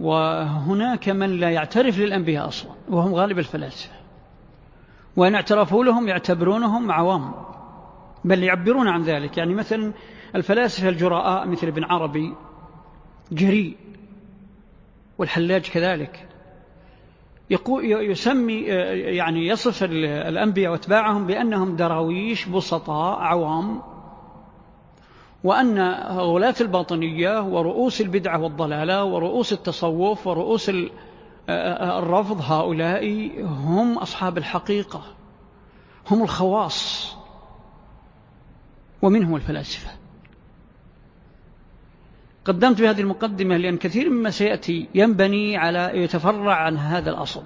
A: وهناك من لا يعترف للأنبياء أصلا وهم غالب الفلاسفة. وإن اعترفوا لهم يعتبرونهم عوام بل يعبرون عن ذلك. يعني مثلا الفلاسفة الجراء مثل ابن عربي جريء والحلاج كذلك. يسمي يعني يصف الأنبياء واتباعهم بأنهم دراويش بسطاء عوام وأن غلاة الباطنية ورؤوس البدعة والضلالة ورؤوس التصوف ورؤوس الرفض هؤلاء هم أصحاب الحقيقة هم الخواص ومنهم الفلاسفة. قدمت بهذه المقدمة لأن كثير مما سيأتي ينبني على يتفرع عن هذا الأصل.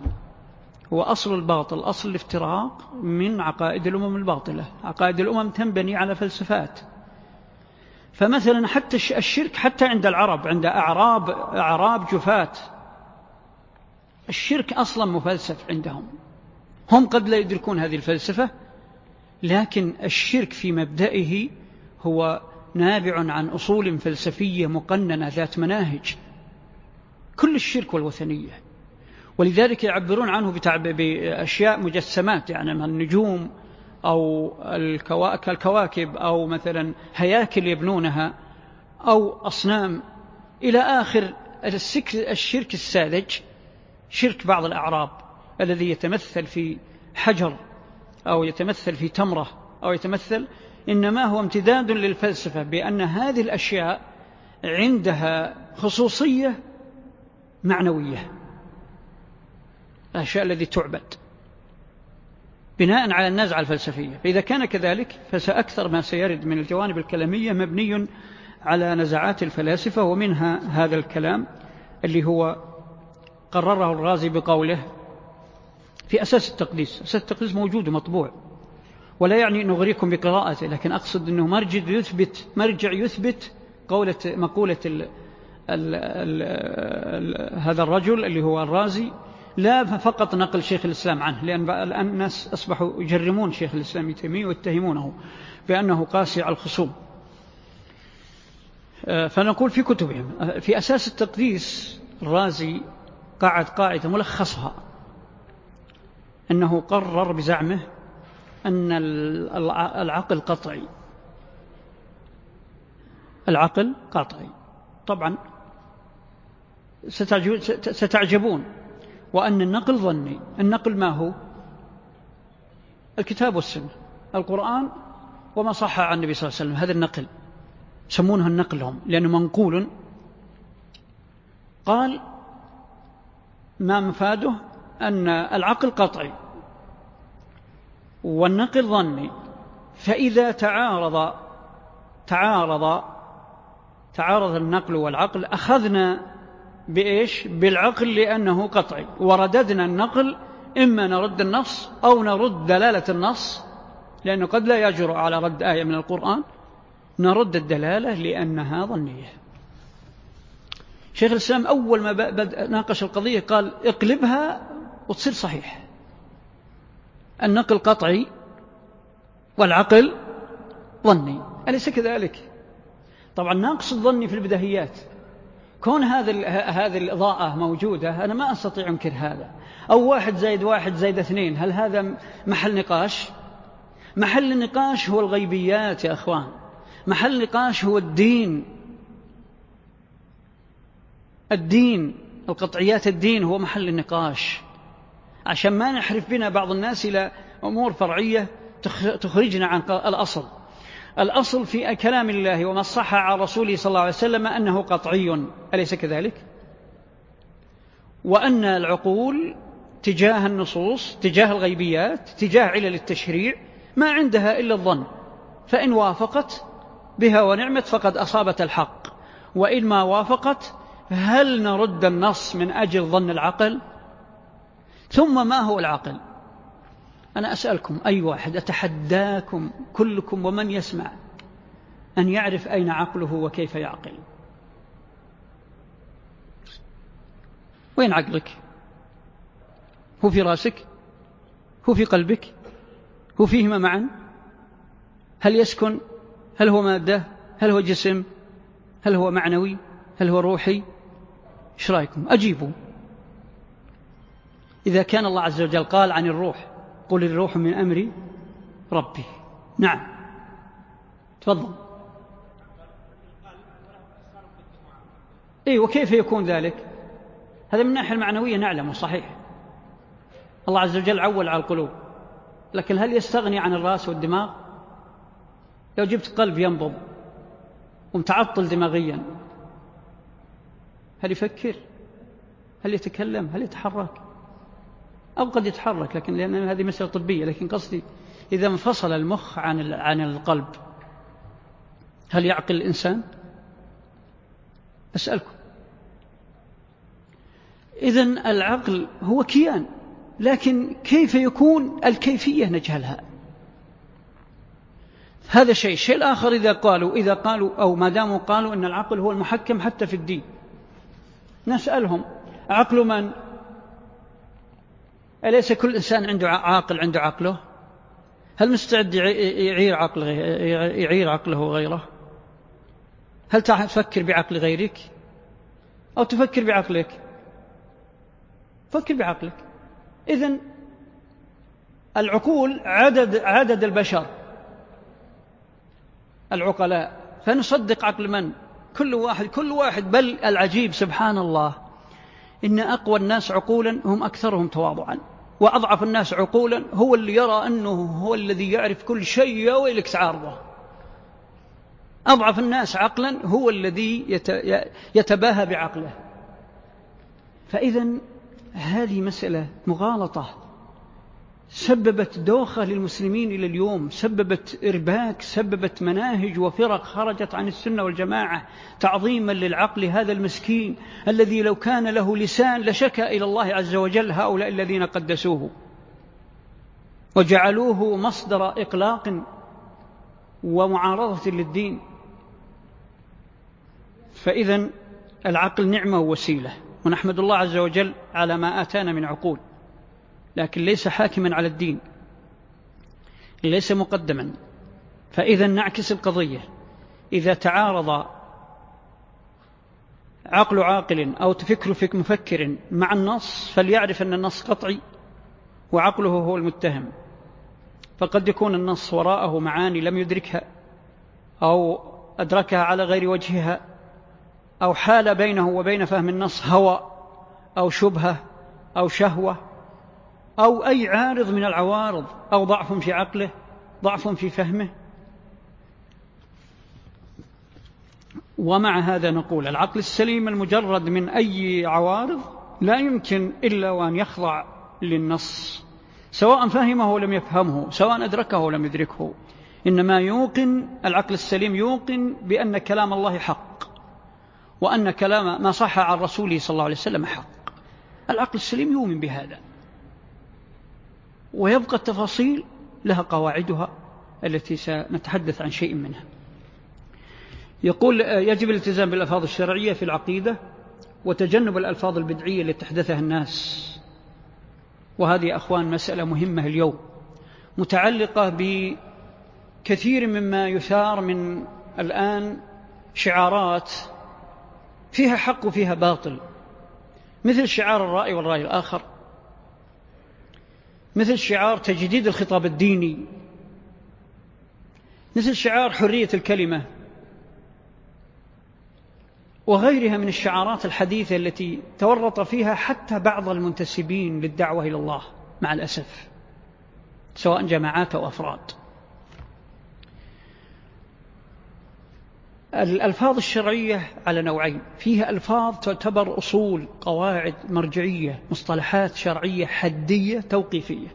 A: هو أصل الباطل أصل الافتراق من عقائد الأمم الباطلة. عقائد الأمم تنبني على فلسفات. فمثلا حتى الشرك حتى عند العرب عند أعراب أعراب جفات الشرك أصلا مفلسف عندهم. هم قد لا يدركون هذه الفلسفة لكن الشرك في مبدئه هو نابع عن أصول فلسفية مقننة ذات مناهج. كل الشرك والوثنية. ولذلك يعبرون عنه بأشياء مجسمات يعني النجوم أو الكواكب أو مثلا هياكل يبنونها أو أصنام. إلى آخر الشرك الساذج شرك بعض الأعراب الذي يتمثل في حجر أو يتمثل في تمرة أو يتمثل إنما هو امتداد للفلسفة بأن هذه الأشياء عندها خصوصية معنوية. الأشياء التي تعبد. بناء على النزعة الفلسفية. فإذا كان كذلك فسأكثر ما سيرد من الجوانب الكلامية مبني على نزعات الفلاسفة ومنها هذا الكلام اللي هو قرره الرازي بقوله في أساس التقديس. أساس التقديس موجود ومطبوع. ولا يعني نغريكم بقراءته لكن أقصد أنه مرجع يثبت مرجع يثبت قولة مقولة ال ال ال ال هذا الرجل اللي هو الرازي لا فقط نقل شيخ الإسلام عنه لأن الآن الناس أصبحوا يجرمون شيخ الإسلام تيمية ويتهمونه بأنه قاسي على الخصوم. آه، فنقول في كتبهم في أساس التقديس الرازي قاعد قاعدة ملخصها أنه قرر بزعمه أن العقل قطعي. العقل قطعي. طبعا ستعجبون. وأن النقل ظني. النقل ما هو؟ الكتاب والسنة. القرآن وما صح عن النبي صلى الله عليه وسلم. هذا النقل. يسمونه النقل هم. لأنه منقول. قال ما مفاده أن العقل قطعي. والنقل ظني فإذا تعارض تعارض تعارض النقل والعقل أخذنا بإيش؟ بالعقل لأنه قطعي. ورددنا النقل إما نرد النص أو نرد دلالة النص لأنه قد لا يجرؤ على رد آية من القرآن. نرد الدلالة لأنها ظنية. شيخ الإسلام أول ما ناقش القضية قال اقلبها وتصير صحيح. النقل قطعي والعقل ظني. أليس كذلك؟ طبعا ناقص الظني في البدهيات كون هذا هذه الإضاءة موجودة أنا ما أستطيع أنكر هذا. أو واحد زائد واحد زائد اثنين هل هذا محل نقاش؟ محل النقاش هو الغيبيات يا أخوان. محل النقاش هو الدين. الدين القطعيات الدين هو محل النقاش. عشان ما نحرف بنا بعض الناس إلى أمور فرعية تخرجنا عن الأصل. الأصل في كلام الله وما صح عن رسوله صلى الله عليه وسلم أنه قطعي. أليس كذلك؟ وأن العقول تجاه النصوص تجاه الغيبيات تجاه علل التشريع ما عندها إلا الظن. فإن وافقت بها ونعمت فقد أصابت الحق. وإن ما وافقت هل نرد النص من أجل ظن العقل؟ ثم ما هو العقل أنا أسألكم أي واحد؟ أتحداكم كلكم ومن يسمع أن يعرف أين عقله وكيف يعقل؟ وين عقلك؟ هو في راسك؟ هو في قلبك؟ هو فيهما معا؟ هل يسكن؟ هل هو مادة؟ هل هو جسم؟ هل هو معنوي؟ هل هو روحي؟ إيش رأيكم؟ اجيبوا إذا كان الله عز وجل قال عن الروح قل الروح من أمر ربي. نعم. تفضل. اي وكيف يكون ذلك؟ هذا من الناحية المعنوية نعلمه صحيح. الله عز وجل عول على القلوب. لكن هل يستغني عن الرأس والدماغ؟ لو جبت قلب ينبض ومتعطل دماغيا هل يفكر؟ هل يتكلم؟ هل يتحرك؟ أو قد يتحرك لكن لأن هذه مسألة طبية لكن قصدي إذا انفصل المخ عن عن القلب هل يعقل الإنسان؟ أسألكم. إذا العقل هو كيان لكن كيف يكون الكيفية نجهلها؟ هذا شيء. الشيء الآخر إذا قالوا إذا قالوا أو ما داموا قالوا أن العقل هو المحكم حتى في الدين. نسألهم. عقل من؟ أليس كل إنسان عنده عاقل عنده عقله؟ هل مستعد يعير عقله يعير عقله غيره هل تفكر بعقل غيرك؟ أو تفكر بعقلك؟ فكر بعقلك. إذن العقول عدد عدد البشر. العقلاء. فنصدق عقل من؟ كل واحد كل واحد. بل العجيب سبحان الله إن أقوى الناس عقولا هم أكثرهم تواضعا. وأضعف الناس عقولا هو اللي يرى أنه هو الذي يعرف كل شيء يا ويلك تعارضه أضعف الناس عقلا هو الذي يتباهى بعقله. فإذا هذه مسألة مغالطة. سببت دوخة للمسلمين إلى اليوم سببت إرباك سببت مناهج وفرق خرجت عن السنة والجماعة تعظيما للعقل هذا المسكين الذي لو كان له لسان لشكى إلى الله عز وجل هؤلاء الذين قدسوه وجعلوه مصدر إقلاق ومعارضة للدين. فإذا العقل نعمة ووسيلة ونحمد الله عز وجل على ما آتانا من عقول. لكن ليس حاكما على الدين ليس مقدما. فإذا نعكس القضية. إذا تعارض عقل عاقل أو تفكر فك مفكر مع النص فليعرف أن النص قطعي وعقله هو المتهم. فقد يكون النص وراءه معاني لم يدركها أو أدركها على غير وجهها أو حال بينه وبين فهم النص هوى أو شبهة أو شهوة. أو أي عارض من العوارض أو ضعف في عقله ضعف في فهمه. ومع هذا نقول العقل السليم المجرد من أي عوارض لا يمكن إلا وأن يخضع للنص. سواء فهمه ولم يفهمه سواء أدركه ولم يدركه. إنما يوقن العقل السليم يوقن بأن كلام الله حق وأن كلام ما صح عن رسوله صلى الله عليه وسلم حق. العقل السليم يؤمن بهذا. ويبقى التفاصيل لها قواعدها التي سنتحدث عن شيء منها. يقول يجب الالتزام بالألفاظ الشرعية في العقيدة وتجنب الألفاظ البدعية التي تحدثها الناس. وهذه أخوان مسألة مهمة اليوم متعلقة بكثير مما يثار من الآن شعارات فيها حق وفيها باطل مثل شعار الرأي والرأي الآخر. مثل شعار تجديد الخطاب الديني. مثل شعار حرية الكلمة. وغيرها من الشعارات الحديثة التي تورط فيها حتى بعض المنتسبين للدعوة إلى الله مع الأسف سواء جماعات أو أفراد. الألفاظ الشرعية على نوعين. فيها ألفاظ تعتبر أصول قواعد مرجعية مصطلحات شرعية حدية توقيفية.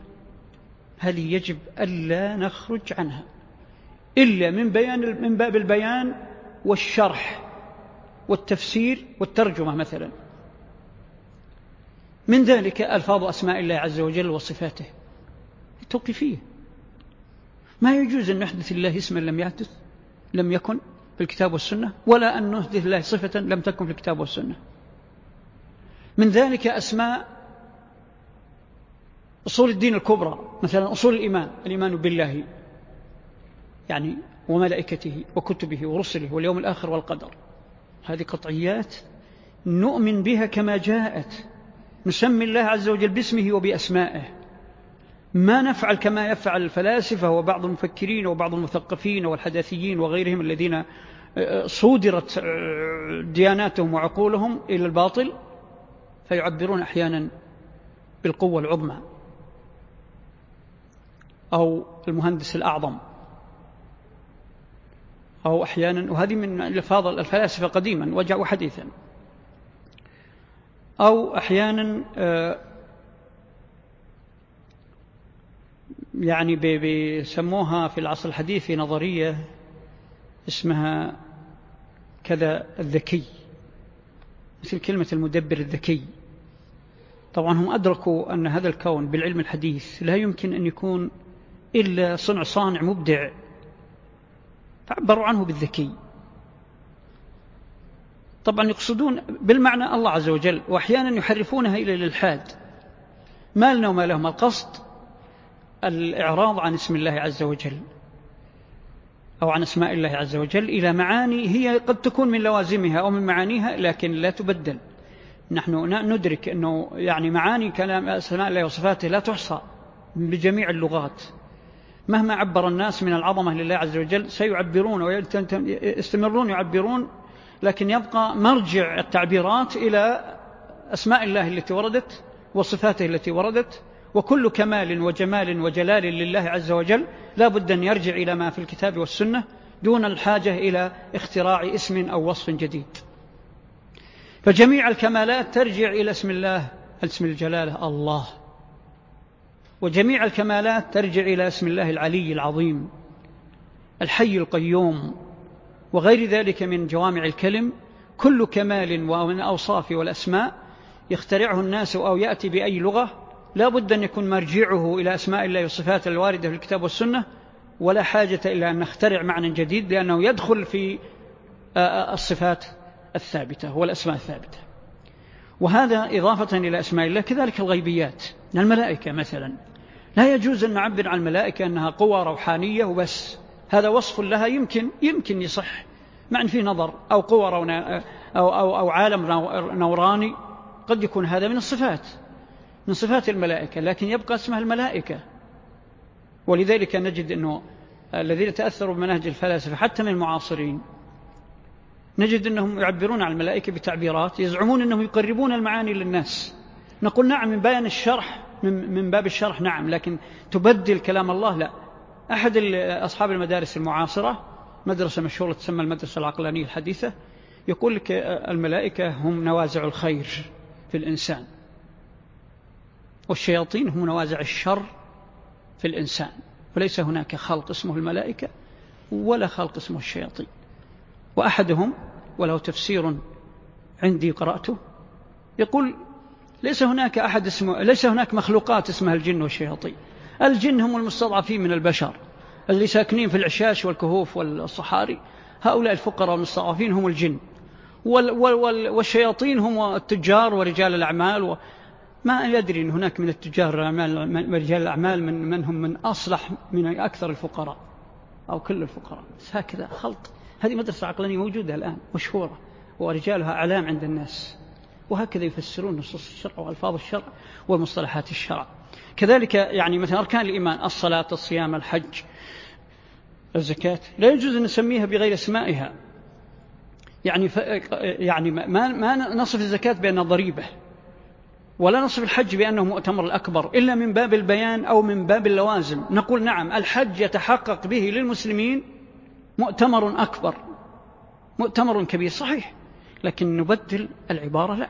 A: هذه يجب ألا نخرج عنها؟ إلا من, بيان من باب البيان والشرح والتفسير والترجمة مثلا. من ذلك ألفاظ أسماء الله عز وجل وصفاته. توقيفية. ما يجوز أن نحدث الله اسما لم يحدث لم يكن. في الكتاب والسنة ولا أن نحدث الله صفة لم تكن في الكتاب والسنة. من ذلك أسماء أصول الدين الكبرى مثلا أصول الإيمان الإيمان بالله يعني وملائكته وكتبه ورسله واليوم الآخر والقدر. هذه قطعيات نؤمن بها كما جاءت. نسمي الله عز وجل باسمه وبأسمائه. ما نفعل كما يفعل الفلاسفة وبعض المفكرين وبعض المثقفين والحداثيين وغيرهم الذين صودرت دياناتهم وعقولهم إلى الباطل فيعبرون أحيانا بالقوة العظمى أو المهندس الأعظم أو أحيانا وهذه من ألفاظ الفلاسفة قديما وجاءوا حديثا. أو أحيانا يعني بيسموها في العصر الحديث في نظرية اسمها كذا الذكي مثل كلمة المدبر الذكي. طبعا هم أدركوا أن هذا الكون بالعلم الحديث لا يمكن أن يكون إلا صنع صانع مبدع فعبروا عنه بالذكي. طبعا يقصدون بالمعنى الله عز وجل وأحيانا يحرفونها إلى الإلحاد. ما لنا وما لهم القصد الإعراض عن اسم الله عز وجل أو عن أسماء الله عز وجل إلى معاني هي قد تكون من لوازمها أو من معانيها لكن لا تبدل. نحن ندرك أنه يعني معاني كلام أسماء الله وصفاته لا تحصى بجميع اللغات. مهما عبر الناس من العظمة لله عز وجل سيعبرون ويستمرون يعبرون لكن يبقى مرجع التعبيرات إلى أسماء الله التي وردت وصفاته التي وردت وكل كمال وجمال وجلال لله عز وجل لا بد أن يرجع إلى ما في الكتاب والسنة دون الحاجة إلى اختراع اسم أو وصف جديد. فجميع الكمالات ترجع إلى اسم الله اسم الجلالة الله. وجميع الكمالات ترجع إلى اسم الله العلي العظيم الحي القيوم. وغير ذلك من جوامع الكلم كل كمال ومن أوصاف والأسماء يخترعه الناس أو يأتي بأي لغة لا بد أن يكون مرجعه إلى أسماء الله والصفات الواردة في الكتاب والسنة ولا حاجة إلى أن نخترع معنى جديد لأنه يدخل في الصفات الثابتة والأسماء الثابتة. وهذا إضافة إلى أسماء الله كذلك الغيبيات الملائكة مثلا. لا يجوز أن نعبر عن الملائكة أنها قوى روحانية وبس. هذا وصف لها يمكن يمكن يصح مع في نظر أو قوى أو, أو, أو عالم نوراني. قد يكون هذا من الصفات. من صفات الملائكة لكن يبقى اسمها الملائكة. ولذلك نجد أنه الذين تأثروا بمناهج الفلاسفة حتى من المعاصرين نجد أنهم يعبرون عن الملائكة بتعبيرات يزعمون أنهم يقربون المعاني للناس. نقول نعم من بيان الشرح من باب الشرح نعم لكن تبدل كلام الله لا. أحد أصحاب المدارس المعاصرة مدرسة مشهورة تسمى المدرسة العقلانية الحديثة يقول لك الملائكة هم نوازع الخير في الإنسان. والشياطين هم نوازع الشر في الإنسان وليس هناك خلق اسمه الملائكة ولا خلق اسمه الشياطين. وأحدهم وله تفسير عندي قرأته يقول ليس هناك أحد اسمه ليس هناك مخلوقات اسمها الجن والشياطين. الجن هم المستضعفين من البشر اللي ساكنين في العشاش والكهوف والصحاري. هؤلاء الفقراء المستضعفين هم الجن والشياطين هم التجار ورجال الأعمال ما يدري أن هناك من التجار ورجال الأعمال من, من هم من أصلح من أكثر الفقراء أو كل الفقراء. بس هكذا خلط. هذه مدرسة عقلانية موجودة الآن مشهورة ورجالها أعلام عند الناس. وهكذا يفسرون نصوص الشرع وألفاظ الشرع ومصطلحات الشرع. كذلك يعني مثلا أركان الإيمان الصلاة الصيام الحج الزكاة. لا يجوز أن نسميها بغير أسمائها. يعني, ف... يعني ما, ما نصف الزكاة بأنها ضريبة. ولا نصف الحج بأنه مؤتمر الأكبر إلا من باب البيان أو من باب اللوازم. نقول نعم الحج يتحقق به للمسلمين مؤتمر أكبر مؤتمر كبير صحيح لكن نبدل العبارة لا.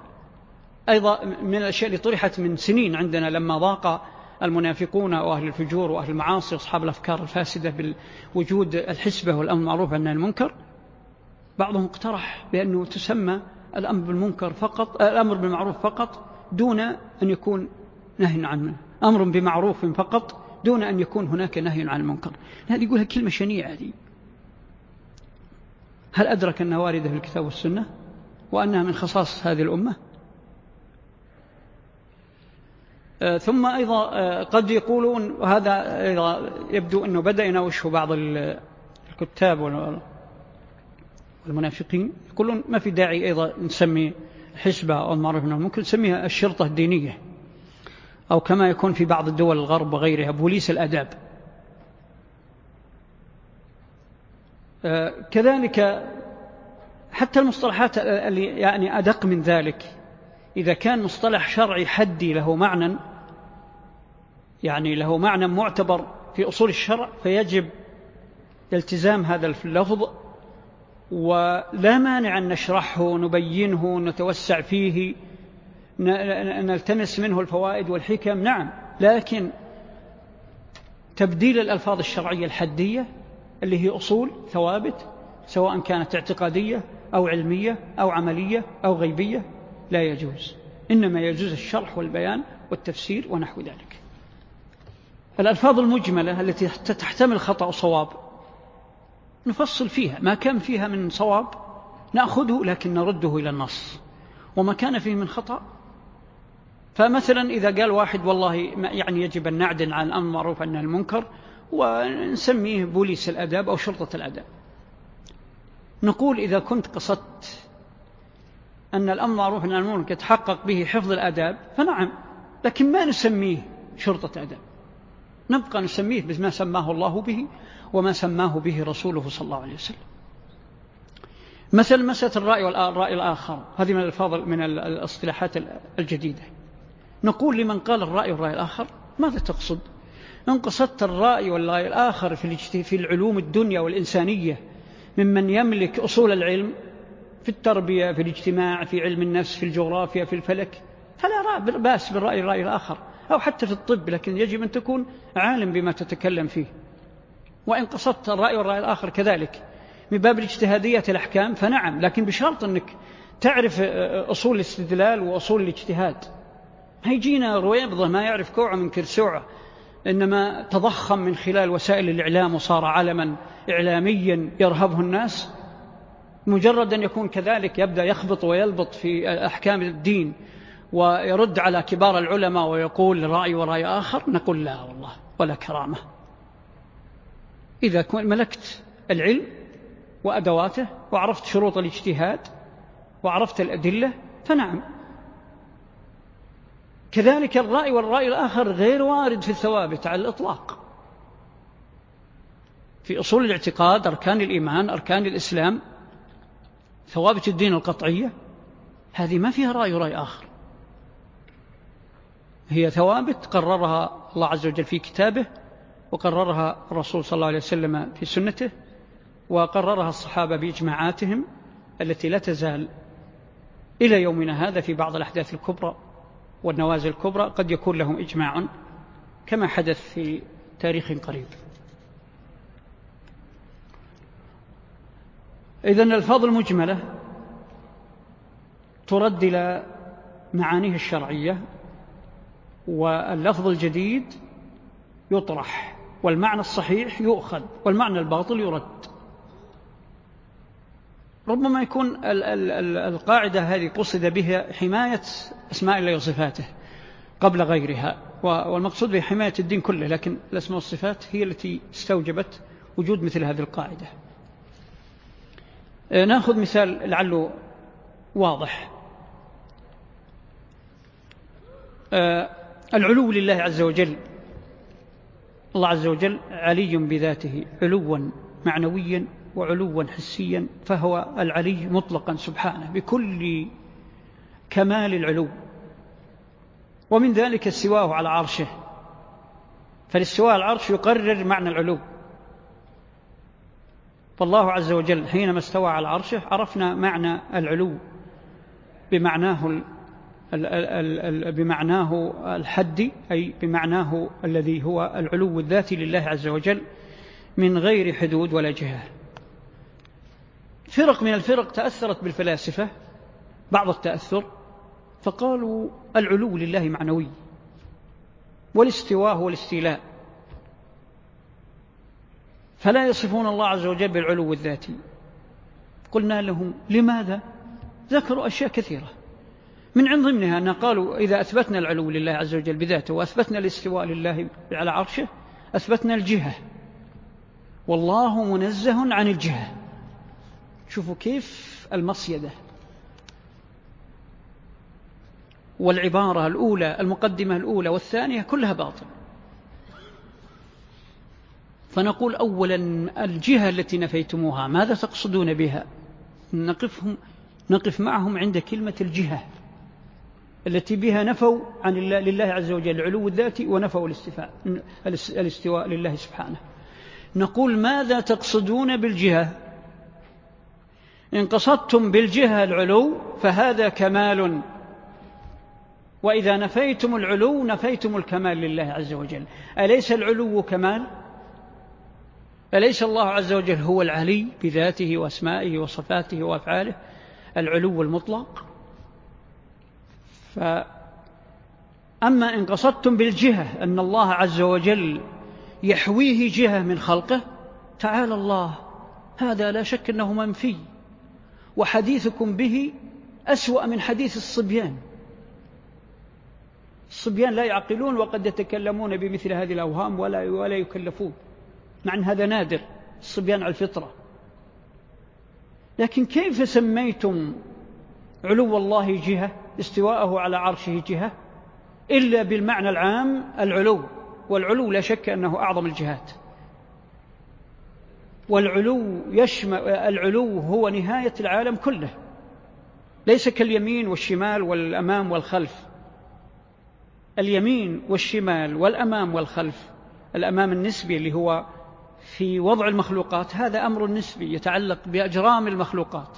A: أيضا من الأشياء اللي طرحت من سنين عندنا لما ضاق المنافقون وأهل الفجور وأهل المعاصي وأصحاب الأفكار الفاسدة بوجود الحسبة والأمر المعروف عن المنكر بعضهم اقترح بأنه تسمى الأمر بالمنكر فقط الأمر بالمعروف فقط دون أن يكون نهي عنه أمر بمعروف فقط دون أن يكون هناك نهي عن المنكر. هذه يقولها كلمة شنيعة دي هل أدرك أنها واردة في الكتاب والسنة؟ وأنها من خصاص هذه الأمة؟ آه، ثم أيضا آه، قد يقولون وهذا أيضا يبدو أنه بدأ يناوشه بعض الكتاب والمنافقين يقولون ما في داعي أيضا نسمي حسبة أو المعروف منه ممكن نسميها الشرطة الدينية أو كما يكون في بعض الدول الغرب وغيرها بوليس الأداب. آه، كذلك حتى المصطلحات يعني أدق من ذلك إذا كان مصطلح شرعي حدي له معنى يعني له معنى معتبر في أصول الشرع فيجب التزام هذا اللفظ ولا مانع أن نشرحه نبينه نتوسع فيه نلتمس منه الفوائد والحكم نعم. لكن تبديل الألفاظ الشرعية الحدية اللي هي أصول ثوابت سواء كانت اعتقادية أو علمية أو عملية أو غيبية لا يجوز. إنما يجوز الشرح والبيان والتفسير ونحو ذلك. الألفاظ المجملة التي تحتمل خطأ وصواب نفصل فيها. ما كان فيها من صواب نأخذه لكن نرده إلى النص. وما كان فيه من خطأ. فمثلا إذا قال واحد والله يعني يجب أن نعدل عن الأمر معروف عن المنكر ونسميه بوليس الأداب أو شرطة الأداب. نقول إذا كنت قصدت أن الأمر معروف عن المنكر يتحقق به حفظ الأداب فنعم. لكن ما نسميه شرطة أداب. نبقى نسميه بما سماه الله به. وما سماه به رسوله صلى الله عليه وسلم. مثل مسألة الرأي والرأي الآخر. هذه من الفاظ من الاصطلاحات الجديدة. نقول لمن قال الرأي والرأي الآخر ماذا تقصد؟ إن قصدت الرأي والرأي الآخر في في العلوم الدنيا والإنسانية ممن يملك أصول العلم في التربية في الاجتماع في علم النفس في الجغرافيا في الفلك فلا بأس بالرأي الرأي الآخر. أو حتى في الطب لكن يجب أن تكون عالم بما تتكلم فيه. وإن قصدت الرأي والرأي الآخر كذلك. من باب الاجتهادية الأحكام فنعم لكن بشرط أنك تعرف أصول الاستدلال وأصول الاجتهاد. هيجينا رويبضة ما يعرف كوعة من كرسوعة إنما تضخم من خلال وسائل الإعلام وصار علما إعلاميا يرهبه الناس. مجرد أن يكون كذلك يبدأ يخبط ويلبط في أحكام الدين ويرد على كبار العلماء ويقول رأي ورأي آخر نقول لا والله ولا كرامة. إذا ملكت العلم وأدواته وعرفت شروط الاجتهاد وعرفت الأدلة فنعم. كذلك الرأي والرأي الآخر غير وارد في الثوابت على الإطلاق. في أصول الاعتقاد أركان الإيمان أركان الإسلام ثوابت الدين القطعية هذه ما فيها رأي ورأي آخر. هي ثوابت قررها الله عز وجل في كتابه وقررها الرسول صلى الله عليه وسلم في سنته وقررها الصحابة بإجماعاتهم التي لا تزال إلى يومنا هذا في بعض الأحداث الكبرى والنوازل الكبرى قد يكون لهم إجماع كما حدث في تاريخ قريب. إذن الفاظ المجملة ترد إلى معانيه الشرعية واللفظ الجديد يطرح. والمعنى الصحيح يؤخذ والمعنى الباطل يرد. ربما يكون القاعدة هذه قصد بها حماية أسماء الله وصفاته قبل غيرها والمقصود بها حماية الدين كله لكن الأسماء والصفات هي التي استوجبت وجود مثل هذه القاعدة. آه، نأخذ مثال لعله واضح. آه، العلو لله عز وجل الله عز وجل علي بذاته علوا معنويا وعلوا حسيا فهو العلي مطلقا سبحانه بكل كمال العلو. ومن ذلك استواءه على عرشه. فالاستواء على العرش يقرر معنى العلو. فالله عز وجل حينما استوى على عرشه عرفنا معنى العلو بمعناه بمعناه الحدي أي بمعناه الذي هو العلو الذاتي لله عز وجل من غير حدود ولا جهة فرق من الفرق تأثرت بالفلاسفة بعض التأثر فقالوا العلو لله معنوي والاستواء هو الاستيلاء فلا يصفون الله عز وجل بالعلو الذاتي. قلنا لهم لماذا؟ ذكروا أشياء كثيرة. من عند ضمنها أن قالوا إذا أثبتنا العلو لله عز وجل بذاته وأثبتنا الاستواء لله على عرشه أثبتنا الجهة. والله منزه عن الجهة. شوفوا كيف المصيدة. والعبارة الأولى المقدمة الأولى والثانية كلها باطل. فنقول أولا الجهة التي نفيتموها ماذا تقصدون بها؟ نقفهم نقف معهم عند كلمة الجهة. التي بها نفوا عن الله لله عز وجل العلو الذاتي ونفوا الاستفاء الاستواء لله سبحانه. نقول ماذا تقصدون بالجهة؟ إن قصدتم بالجهة العلو فهذا كمال. وإذا نفيتم العلو نفيتم الكمال لله عز وجل. أليس العلو كمال؟ أليس الله عز وجل هو العلي بذاته وأسمائه وصفاته وأفعاله؟ العلو المطلق. فأما إن قصدتم بالجهة أن الله عز وجل يحويه جهة من خلقه تعالى الله هذا لا شك أنه منفي وحديثكم به أسوأ من حديث الصبيان. الصبيان لا يعقلون وقد يتكلمون بمثل هذه الأوهام ولا, ولا يكلفون مع أن هذا نادر الصبيان على الفطرة. لكن كيف سميتم علو الله جهة؟ استواءه على عرشه جهة إلا بالمعنى العام العلو والعلو لا شك أنه أعظم الجهات. والعلو يشمل العلو هو نهاية العالم كله ليس كاليمين والشمال والأمام والخلف. اليمين والشمال والأمام والخلف الأمام النسبي اللي هو في وضع المخلوقات هذا أمر نسبي يتعلق بأجرام المخلوقات.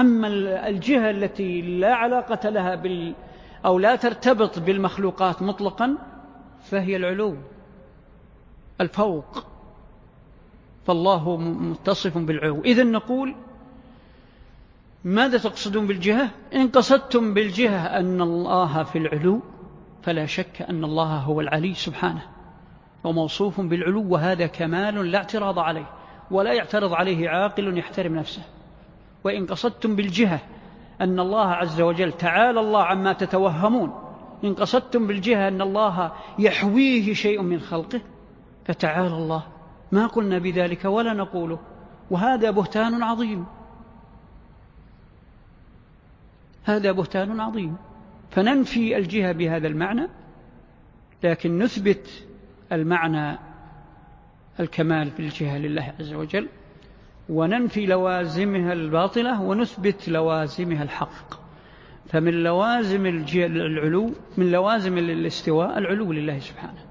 A: أما الجهة التي لا علاقة لها بال أو لا ترتبط بالمخلوقات مطلقا فهي العلو الفوق. فالله متصف بالعلو. إذن نقول ماذا تقصدون بالجهة؟ إن قصدتم بالجهة أن الله في العلو فلا شك أن الله هو العلي سبحانه وموصوف بالعلو وهذا كمال لا اعتراض عليه ولا يعترض عليه عاقل يحترم نفسه. وإن قصدتم بالجهة أن الله عز وجل تعالى الله عما تتوهمون. إن قصدتم بالجهة أن الله يحويه شيء من خلقه فتعالى الله. ما قلنا بذلك ولا نقوله وهذا بهتان عظيم. هذا بهتان عظيم. فننفي الجهة بهذا المعنى لكن نثبت المعنى الكمال في الجهة لله عز وجل. وننفي لوازمها الباطلة ونثبت لوازمها الحق. فمن لوازم العلو من لوازم الاستواء العلو لله سبحانه.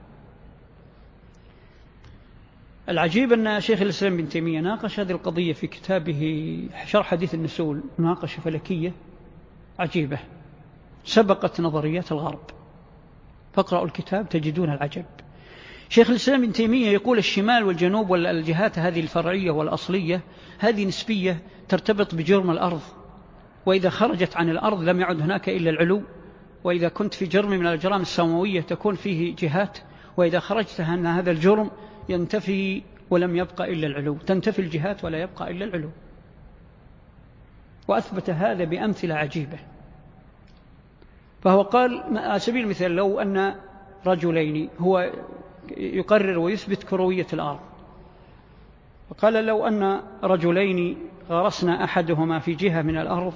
A: العجيب أن شيخ الإسلام بن تيمية ناقش هذه القضية في كتابه شرح حديث النسول مناقشة فلكية عجيبة سبقت نظريات الغرب. فاقرأوا الكتاب تجدون العجب. شيخ الإسلام ابن تيمية يقول الشمال والجنوب والجهات هذه الفرعية والأصلية هذه نسبية ترتبط بجرم الأرض. وإذا خرجت عن الأرض لم يعد هناك إلا العلو. وإذا كنت في جرم من الأجرام السماوية تكون فيه جهات. وإذا خرجت عن هذا الجرم ينتفي ولم يبقى إلا العلو. تنتفي الجهات ولا يبقى إلا العلو. وأثبت هذا بأمثلة عجيبة. فهو قال على سبيل المثال لو أن رجلين هو يقرر ويثبت كروية الأرض. وقال لو أن رجلين غرسنا أحدهما في جهة من الأرض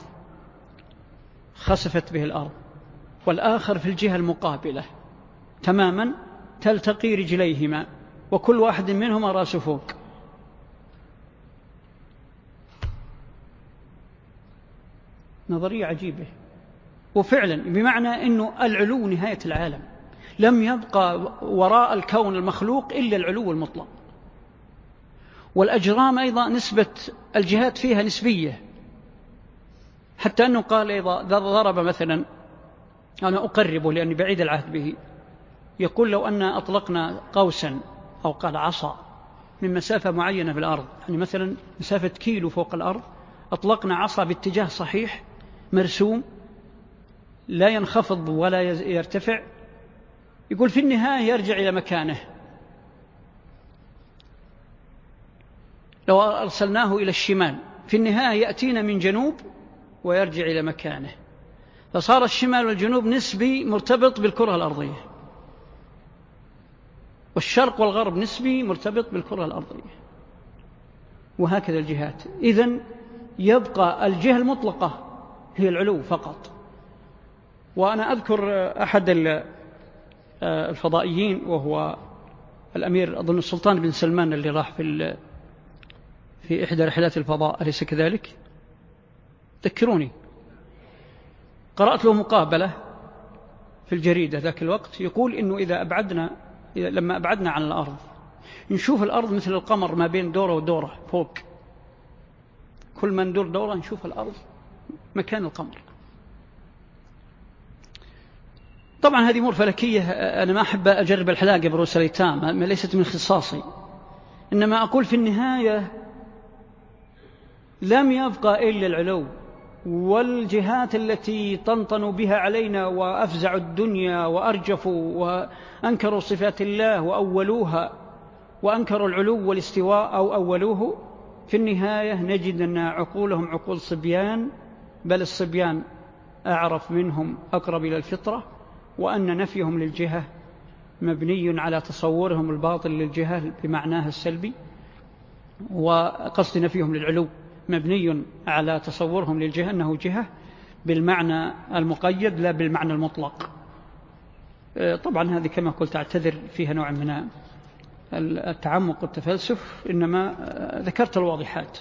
A: خسفت به الأرض. والآخر في الجهة المقابلة. تماما تلتقي رجليهما وكل واحد منهما راسه فوق. نظرية عجيبة. وفعلا بمعنى أنه العلو نهاية العالم. لم يبقى وراء الكون المخلوق إلا العلو المطلق. والأجرام أيضا نسبة الجهات فيها نسبية. حتى أنه قال أيضا ضرب مثلا أنا أقربه لأني بعيد العهد به. يقول لو أن أطلقنا قوسا أو قال عصا من مسافة معينة في الأرض. يعني مثلا مسافة كيلو فوق الأرض أطلقنا عصا باتجاه صحيح مرسوم لا ينخفض ولا يرتفع يقول في النهاية يرجع إلى مكانه. لو أرسلناه إلى الشمال في النهاية يأتينا من جنوب ويرجع إلى مكانه. فصار الشمال والجنوب نسبي مرتبط بالكرة الأرضية. والشرق والغرب نسبي مرتبط بالكرة الأرضية. وهكذا الجهات. إذن يبقى الجهة المطلقة هي العلو فقط. وأنا أذكر أحد الفضائيين وهو الأمير أظن السلطان بن سلمان اللي راح في في إحدى رحلات الفضاء أليس كذلك؟ ذكروني. قرأت له مقابلة في الجريدة ذاك الوقت يقول إنه إذا أبعدنا إذا لما أبعدنا عن الأرض نشوف الأرض مثل القمر ما بين دورة ودورة فوق. كل ما ندور دورة نشوف الأرض مكان القمر. طبعا هذه أمور فلكية. أنا ما أحب أجرب الحلاقة برؤوس الأيتام ليست من اختصاصي إنما أقول في النهاية لم يبقى إلا العلو والجهات التي طنطنوا بها علينا وأفزعوا الدنيا وأرجفوا وأنكروا صفات الله وأولوها وأنكروا العلو والاستواء أو أولوه في النهاية نجد أن عقولهم عقول صبيان بل الصبيان أعرف منهم أقرب إلى الفطرة. وأن نفيهم للجهة مبني على تصورهم الباطل للجهة بمعناها السلبي وقصد نفيهم للعلو مبني على تصورهم للجهة أنه جهة بالمعنى المقيد لا بالمعنى المطلق. طبعا هذه كما قلت أعتذر فيها نوع من التعمق والتفلسف إنما ذكرت الواضحات.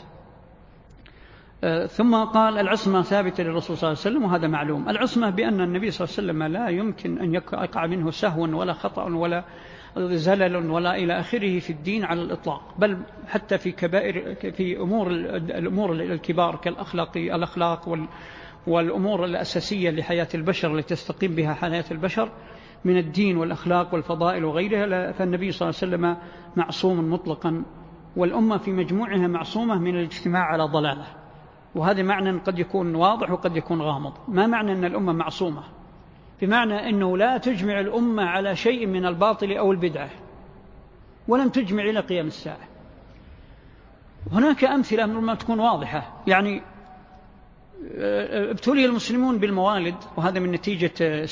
A: ثم قال العصمة ثابتة للرسول صلى الله عليه وسلم وهذا معلوم. العصمة بأن النبي صلى الله عليه وسلم لا يمكن أن يقع منه سهو ولا خطأ ولا زلل ولا إلى آخره في الدين على الإطلاق. بل حتى في كبائر في أمور الأمور الكبار كالأخلاق الأخلاق والأمور الأساسية لحياة البشر التي تستقيم بها حياة البشر من الدين والأخلاق والفضائل وغيرها فالنبي صلى الله عليه وسلم معصوم مطلقا والأمة في مجموعها معصومة من الاجتماع على ضلالة. وهذا معنى قد يكون واضح وقد يكون غامض. ما معنى أن الأمة معصومة؟ بمعنى أنه لا تجمع الأمة على شيء من الباطل أو البدعة ولن تجمع إلى قيام الساعة. هناك أمثلة ما تكون واضحة. يعني آه، ابتلي المسلمون بالموالد وهذا من نتيجة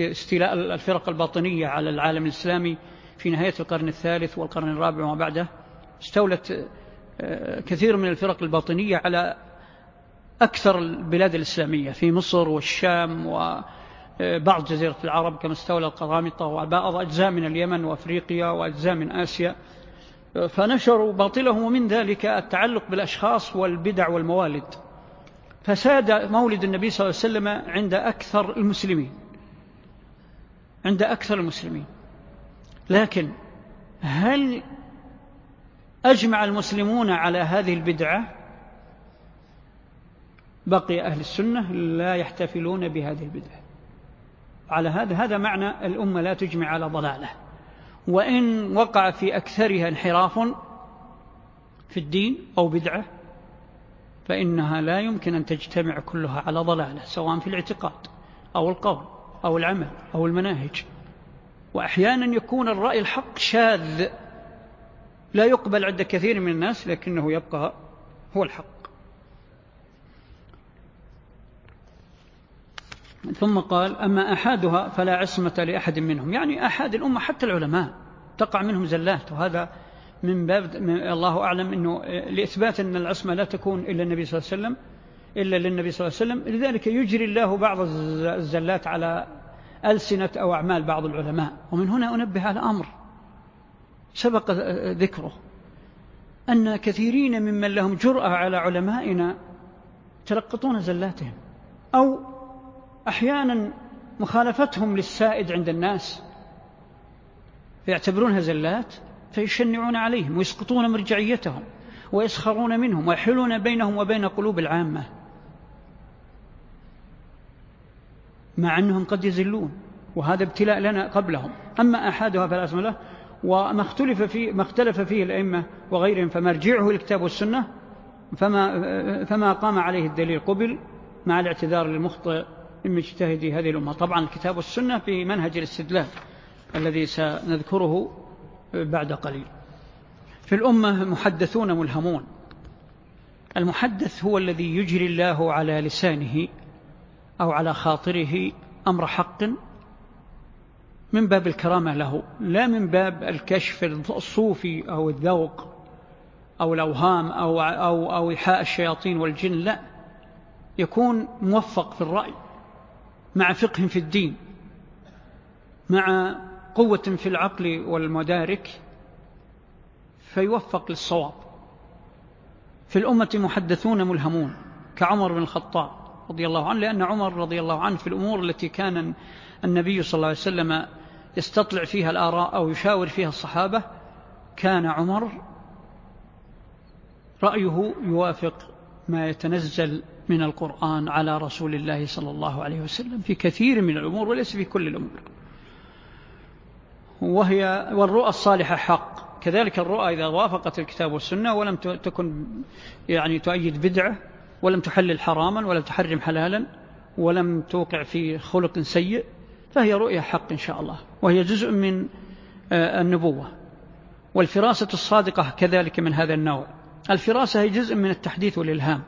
A: استيلاء الفرق الباطنية على العالم الإسلامي في نهاية القرن الثالث والقرن الرابع وما بعده استولت آه، كثير من الفرق الباطنية على أكثر البلاد الإسلامية في مصر والشام وبعض جزيرة العرب كما استولى القرامطة وبعض أجزاء من اليمن وأفريقيا وأجزاء من آسيا. فنشروا باطلهم ومن ذلك التعلق بالأشخاص والبدع والموالد. فساد مولد النبي صلى الله عليه وسلم عند أكثر المسلمين. عند أكثر المسلمين. لكن هل أجمع المسلمون على هذه البدعة؟ بقي أهل السنة لا يحتفلون بهذه البدعة. على هذا هذا معنى الأمة لا تجمع على ضلالة. وإن وقع في أكثرها انحراف في الدين أو بدعة فإنها لا يمكن أن تجتمع كلها على ضلالة سواء في الاعتقاد أو القول أو العمل أو المناهج. وأحيانا يكون الرأي الحق شاذ. لا يقبل عند كثير من الناس لكنه يبقى هو الحق. ثم قال أما أحادها فلا عصمة لأحد منهم. يعني أحد الأمة حتى العلماء تقع منهم زلات. وهذا من باب الله أعلم أنه لإثبات أن العصمة لا تكون إلا النبي صلى الله عليه وسلم إلا للنبي صلى الله عليه وسلم. لذلك يجري الله بعض الزلات على ألسنة أو أعمال بعض العلماء. ومن هنا أنبه على أمر سبق ذكره أن كثيرين ممن لهم جرأة على علمائنا تلقطون زلاتهم أو أحيانا مخالفتهم للسائد عند الناس. فيعتبرونها زلات فيشنعون عليهم ويسقطون مرجعيتهم ويسخرون منهم ويحلون بينهم وبين قلوب العامة مع أنهم قد يزلون وهذا ابتلاء لنا قبلهم. أما أحدها فلا اسم له وما اختلف فيه ما اختلف فيه الأئمة وغيرهم فمرجعه الكتاب والسنة فما فما قام عليه الدليل قبل مع الاعتذار للمخطئ. من مجتهدي هذه الأمة. طبعا الكتاب والسنة في منهج الاستدلال الذي سنذكره بعد قليل. في الأمة محدثون ملهمون. المحدث هو الذي يجري الله على لسانه أو على خاطره أمر حق من باب الكرامة له لا من باب الكشف الصوفي أو الذوق أو الأوهام أو, أو, أو إيحاء الشياطين والجن لا. يكون موفق في الرأي. مع فقه في الدين مع قوة في العقل والمدارك فيوفق للصواب. في الأمة محدثون ملهمون كعمر بن الخطاب رضي الله عنه لأن عمر رضي الله عنه في الأمور التي كان النبي صلى الله عليه وسلم يستطلع فيها الآراء أو يشاور فيها الصحابة كان عمر رأيه يوافق ما يتنزل من القرآن على رسول الله صلى الله عليه وسلم في كثير من الأمور وليس في كل الأمور. وهي والرؤى الصالحة حق. كذلك الرؤى إذا وافقت الكتاب والسنة ولم تكن يعني تؤيد بدعة ولم تحلل حراما ولم تحرم حلالا ولم توقع في خلق سيء فهي رؤية حق إن شاء الله. وهي جزء من آه، النبوة. والفراسة الصادقة كذلك من هذا النوع. الفراسة هي جزء من التحديث والإلهام.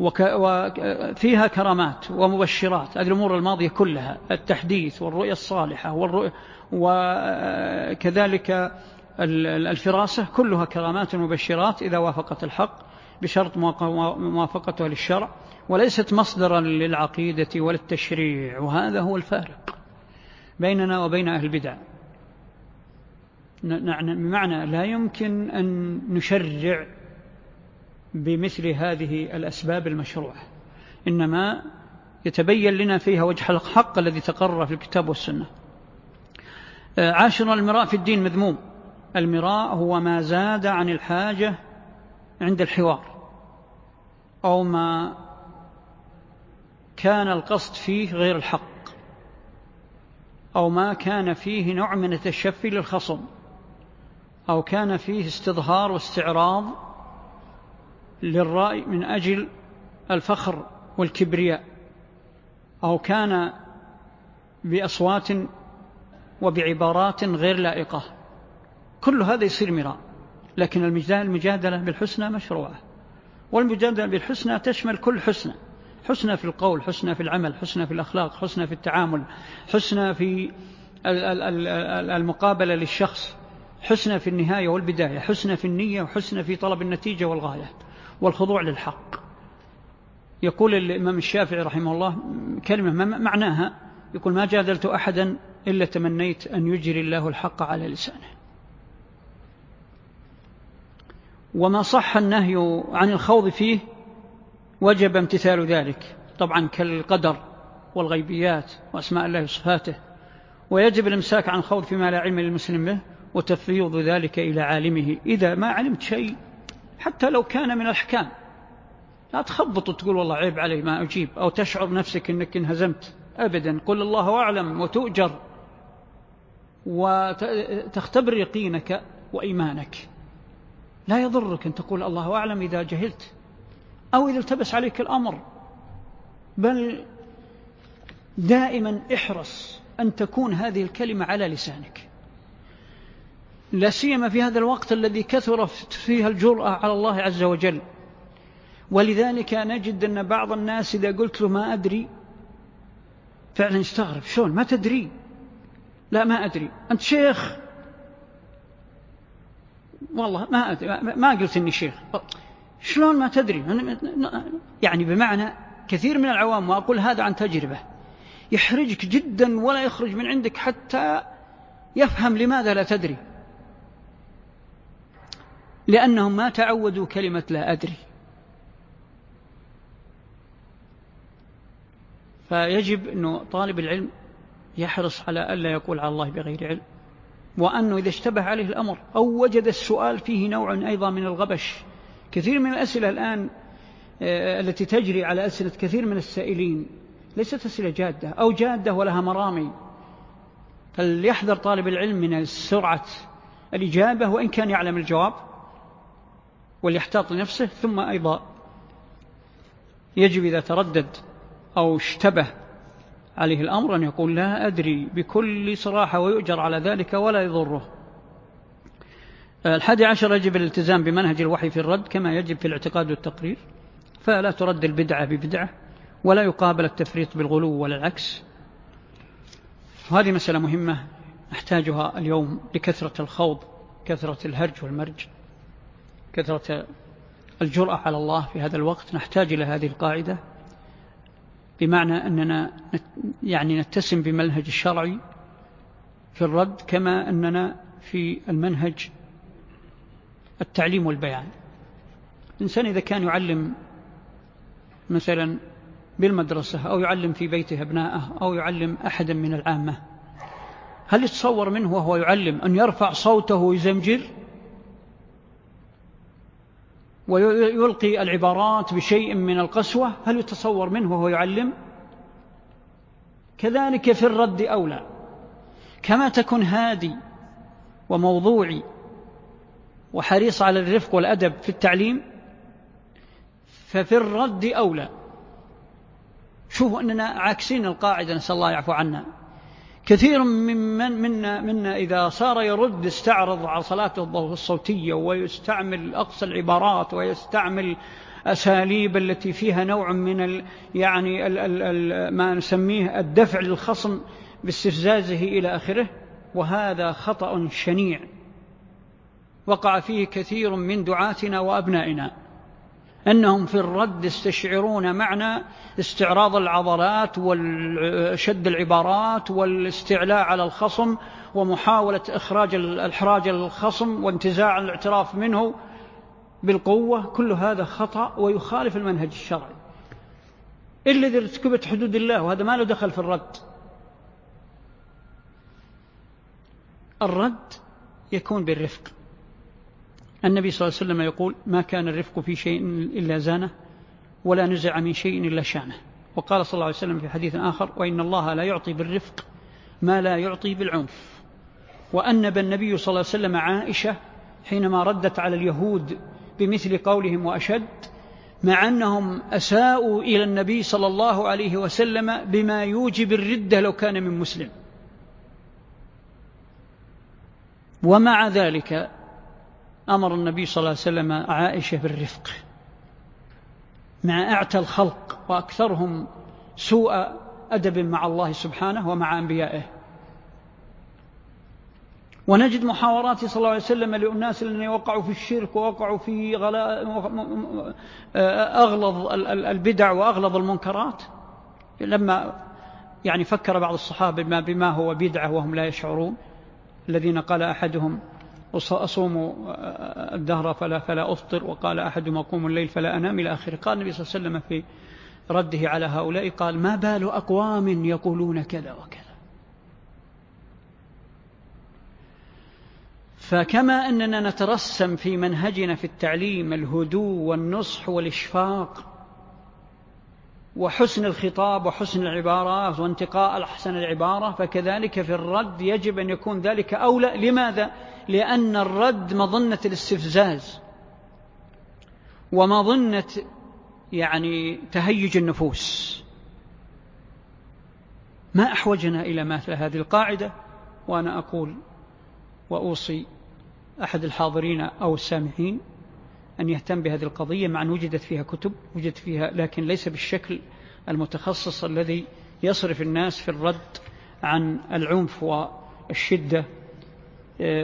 A: وفيها كرامات ومبشرات. هذه الأمور الماضية كلها التحديث والرؤية الصالحة والرؤية وكذلك الفراسة كلها كرامات ومبشرات إذا وافقت الحق بشرط موافقتها للشرع وليست مصدرا للعقيدة ولا التشريع وهذا هو الفارق بيننا وبين أهل البدع. بمعنى لا يمكن أن نشرع بمثل هذه الأسباب المشروعة. إنما يتبين لنا فيها وجه الحق الذي تقرر في الكتاب والسنة. عاشر المراء في الدين مذموم. المراء هو ما زاد عن الحاجة عند الحوار أو ما كان القصد فيه غير الحق أو ما كان فيه نوع من التشفي للخصم أو كان فيه استظهار واستعراض للرأي من أجل الفخر والكبرياء أو كان بأصوات وبعبارات غير لائقة. كل هذا يصير مراء لكن المجادلة بالحسنى مشروعة. والمجادلة بالحسنى تشمل كل حسنى حسنى في القول حسنى في العمل حسنى في الأخلاق حسنى في التعامل حسنى في المقابلة للشخص حسنى في النهاية والبداية حسنى في النية وحسنى في طلب النتيجة والغاية. والخضوع للحق. يقول الإمام الشافعي رحمه الله كلمة معناها؟ يقول ما جادلت أحدا إلا تمنيت أن يجري الله الحق على لسانه. وما صح النهي عن الخوض فيه وجب امتثال ذلك طبعا كالقدر والغيبيات وأسماء الله وصفاته. ويجب الإمساك عن الخوض فيما لا علم للمسلم به وتفويض ذلك إلى عالمه. إذا ما علمت شيء حتى لو كان من الأحكام. لا تخبط وتقول والله عيب علي ما أجيب. أو تشعر نفسك أنك انهزمت. أبدا. قل الله أعلم وتؤجر. وتختبر يقينك وإيمانك. لا يضرك أن تقول الله أعلم إذا جهلت. أو إذا التبس عليك الأمر. بل دائما احرص أن تكون هذه الكلمة على لسانك. لا سيما في هذا الوقت الذي كثرت فيها الجرأة على الله عز وجل. ولذلك نجد أن بعض الناس إذا قلت له ما أدري فعلا يستغرب شلون؟ ما تدري؟ لا ما أدري. أنت شيخ؟ والله ما أدري ما قلت إني شيخ. شلون ما تدري؟ يعني بمعنى كثير من العوام وأقول هذا عن تجربة يحرجك جدا ولا يخرج من عندك حتى يفهم لماذا لا تدري. لأنهم ما تعودوا كلمة لا أدري. فيجب أنه طالب العلم يحرص على ألا يقول على الله بغير علم وأنه إذا اشتبه عليه الأمر أو وجد السؤال فيه نوع أيضا من الغبش. كثير من الأسئلة الآن آه، التي تجري على أسئلة كثير من السائلين ليست أسئلة جادة أو جادة ولها مرامي. فليحذر طالب العلم من سرعة الإجابة وإن كان يعلم الجواب. وليحتاط لنفسه ثم أيضا يجب إذا تردد أو اشتبه عليه الأمر أن يقول لا أدري بكل صراحة ويؤجر على ذلك ولا يضره. الحادي عشر يجب الالتزام بمنهج الوحي في الرد كما يجب في الاعتقاد والتقرير فلا ترد البدعة ببدعة ولا يقابل التفريط بالغلو ولا العكس. وهذه مسألة مهمة نحتاجها اليوم لكثرة الخوض كثرة الهرج والمرج. كثرة الجرأة على الله في هذا الوقت نحتاج إلى هذه القاعدة بمعنى أننا يعني نتسم بمنهج الشرعي في الرد كما أننا في المنهج التعليم والبيان. الإنسان إذا كان يعلم مثلا بالمدرسة أو يعلم في بيته أبناءه أو يعلم أحدا من العامة هل يتصور منه وهو يعلم أن يرفع صوته ويزمجر ويلقي العبارات بشيء من القسوة هل يتصور منه وهو يعلم؟ كذلك في الرد أولى. كما تكون هادي وموضوعي وحريص على الرفق والأدب في التعليم ففي الرد أولى. شوفوا أننا عاكسين القاعدة نسأل الله يعفو عنا. كثير من منا, منا إذا صار يرد استعرض على صلاته الصوتية ويستعمل أقصى العبارات ويستعمل أساليب التي فيها نوع من ال يعني ال ال ال ما نسميه الدفع للخصم باستفزازه إلى آخره وهذا خطأ شنيع. وقع فيه كثير من دعاتنا وأبنائنا. أنهم في الرد يستشعرون معنى استعراض العضلات وشد العبارات والاستعلاء على الخصم ومحاولة إخراج الإحراج الخصم وانتزاع الاعتراف منه بالقوة كل هذا خطأ ويخالف المنهج الشرعي. إلا إذا ارتكبت حدود الله وهذا ما له دخل في الرد. الرد يكون بالرفق. النبي صلى الله عليه وسلم يقول ما كان الرفق في شيء إلا زانه ولا نزع من شيء إلا شانه. وقال صلى الله عليه وسلم في حديث آخر وإن الله لا يعطي بالرفق ما لا يعطي بالعنف. وأنب النبي صلى الله عليه وسلم عائشة حينما ردت على اليهود بمثل قولهم وأشد مع أنهم أساءوا إلى النبي صلى الله عليه وسلم بما يوجب الردة لو كان من مسلم. ومع ذلك أمر النبي صلى الله عليه وسلم عائشة بالرفق مع أعتى الخلق وأكثرهم سوء أدب مع الله سبحانه ومع أنبيائه. ونجد محاورات صلى الله عليه وسلم للناس الذين وقعوا في الشرك ووقعوا في أغلظ البدع وأغلظ المنكرات. لما يعني فكر بعض الصحابة بما, بما هو بدعة وهم لا يشعرون. الذين قال أحدهم أصوم الدهر فلا, فلا أفطر وقال أحدهم أقوم الليل فلا أنام إلى آخره. قال النبي صلى الله عليه وسلم في رده على هؤلاء قال ما بال أقوام يقولون كذا وكذا. فكما أننا نترسم في منهجنا في التعليم الهدوء والنصح والإشفاق وحسن الخطاب وحسن العبارات وانتقاء أحسن العبارة فكذلك في الرد يجب أن يكون ذلك أولى. لماذا؟ لأن الرد مظنة الاستفزاز ومظنة يعني تهيج النفوس. ما أحوجنا إلى مثل هذه القاعدة؟ وأنا أقول وأوصي أحد الحاضرين أو السامعين أن يهتم بهذه القضية مع أن وجدت فيها كتب وجدت فيها لكن ليس بالشكل المتخصص الذي يصرف الناس في الرد عن العنف والشدة.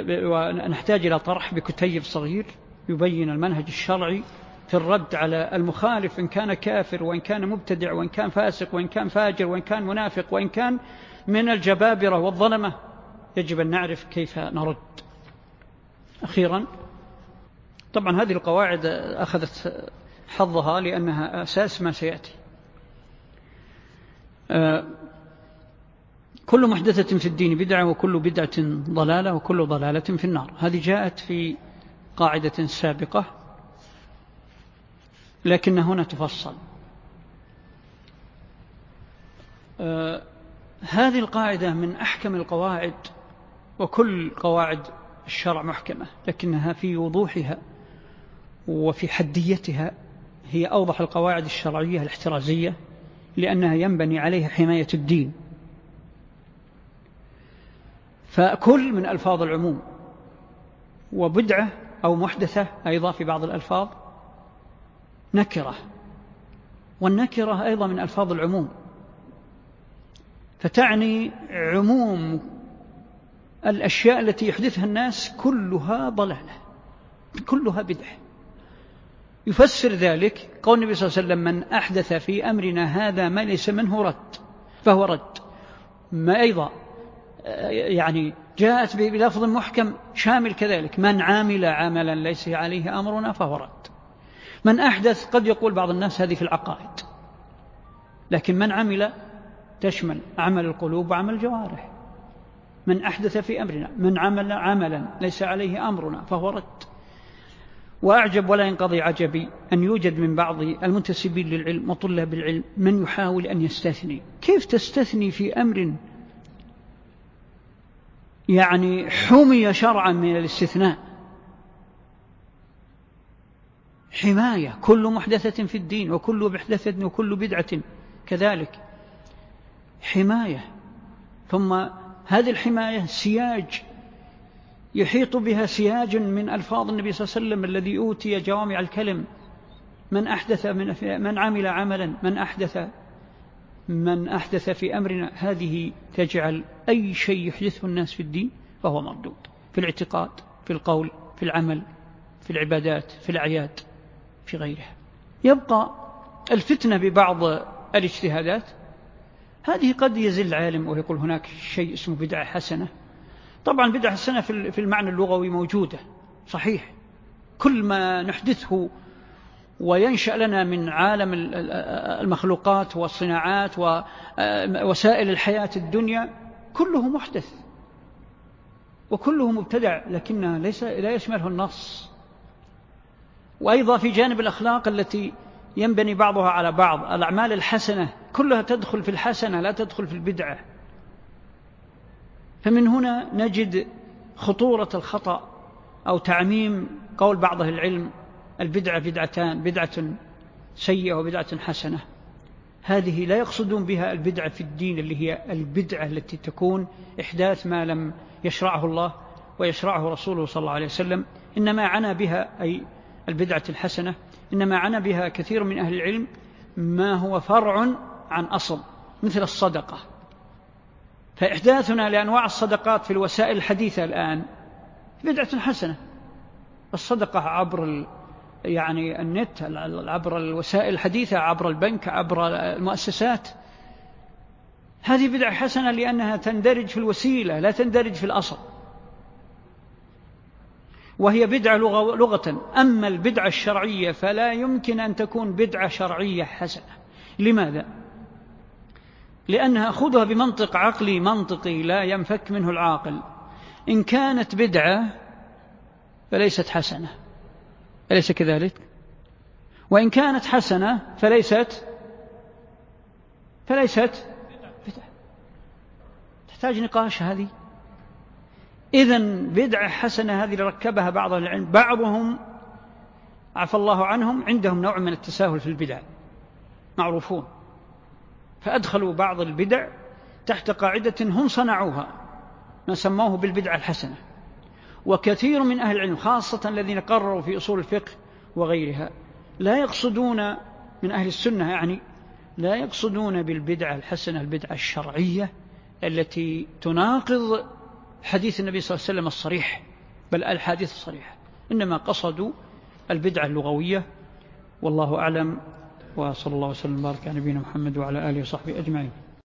A: ونحتاج إلى طرح بكتيب صغير يبين المنهج الشرعي في الرد على المخالف إن كان كافر وإن كان مبتدع وإن كان فاسق وإن كان فاجر وإن كان منافق وإن كان من الجبابرة والظلمة. يجب أن نعرف كيف نرد. أخيرا طبعا هذه القواعد أخذت حظها لأنها أساس ما سيأتي. آه، كل محدثة في الدين بدعة وكل بدعة ضلالة وكل ضلالة في النار. هذه جاءت في قاعدة سابقة لكن هنا تفصل. آه هذه القاعدة من أحكم القواعد وكل قواعد الشرع محكمة لكنها في وضوحها. وفي حديتها هي أوضح القواعد الشرعية الاحترازية لأنها ينبني عليها حماية الدين. فكل من ألفاظ العموم وبدعة أو محدثة أيضا في بعض الألفاظ نكرة والنكرة أيضا من ألفاظ العموم. فتعني عموم الأشياء التي يحدثها الناس كلها ضلالة كلها بدعة. يفسر ذلك قول النبي صلى الله عليه وسلم من أحدث في أمرنا هذا ما ليس منه رد. فهو رد. ما أيضا يعني جاءت بلفظ محكم شامل كذلك من عامل عملا ليس عليه أمرنا فهو رد. من أحدث قد يقول بعض الناس هذه في العقائد. لكن من عمل تشمل عمل القلوب وعمل الجوارح من أحدث في أمرنا من عمل عملا ليس عليه أمرنا فهو رد. وأعجب ولا ينقضي عجبي أن يوجد من بعض المنتسبين للعلم وطلاب العلم من يحاول أن يستثني. كيف تستثني في أمر يعني حمي شرعا من الاستثناء؟ حماية كل محدثة في الدين وكل محدثة وكل بدعة كذلك. حماية. ثم هذه الحماية سياج يحيط بها سياج من ألفاظ النبي صلى الله عليه وسلم الذي أوتي جوامع الكلم. من أحدث من, من عمل عملا من أحدث من أحدث في أمرنا هذه تجعل أي شيء يحدثه الناس في الدين فهو مردود. في الاعتقاد في القول في العمل في العبادات في الأعياد في غيرها. يبقى الفتنة ببعض الاجتهادات. هذه قد يزل عالم ويقول هناك شيء اسمه بدعة حسنة. طبعا بدعة حسنة في المعنى اللغوي موجودة صحيح. كل ما نحدثه وينشأ لنا من عالم المخلوقات والصناعات ووسائل الحياة الدنيا كله محدث وكله مبتدع لكنه ليس لا يشمله النص. وأيضا في جانب الأخلاق التي ينبني بعضها على بعض الأعمال الحسنة كلها تدخل في الحسنة لا تدخل في البدعة. فمن هنا نجد خطورة الخطأ أو تعميم قول بعض العلم البدعة بدعتان بدعة سيئة وبدعة حسنة. هذه لا يقصدون بها البدعة في الدين اللي هي البدعة التي تكون إحداث ما لم يشرعه الله ويشرعه رسوله صلى الله عليه وسلم. إنما عنا بها أي البدعة الحسنة إنما عنا بها كثير من أهل العلم ما هو فرع عن أصل مثل الصدقة. فإحداثنا لأنواع الصدقات في الوسائل الحديثة الآن بدعة حسنة. الصدقة عبر يعني النت عبر الوسائل الحديثة عبر البنك عبر المؤسسات. هذه بدعة حسنة لأنها تندرج في الوسيلة لا تندرج في الأصل. وهي بدعة لغة. أما البدعة الشرعية فلا يمكن أن تكون بدعة شرعية حسنة. لماذا؟ لأنها خذها بمنطق عقلي منطقي لا ينفك منه العاقل. إن كانت بدعة فليست حسنة. أليس كذلك؟ وإن كانت حسنة فليست فليست بدعة. تحتاج نقاش هذه؟ إذا بدعة حسنة هذه اللي ركبها بعض العلم بعضهم عفى الله عنهم عندهم نوع من التساهل في البدع. معروفون. فأدخلوا بعض البدع تحت قاعدة هم صنعوها ما سموه بالبدعة الحسنة. وكثير من أهل العلم خاصة الذين قرروا في أصول الفقه وغيرها لا يقصدون من أهل السنة يعني لا يقصدون بالبدعة الحسنة البدعة الشرعية التي تناقض حديث النبي صلى الله عليه وسلم الصريح بل الحديث الصريح. إنما قصدوا البدعة اللغوية والله أعلم وصلى الله وسلم وبارك على نبينا محمد وعلى آله وصحبه أجمعين.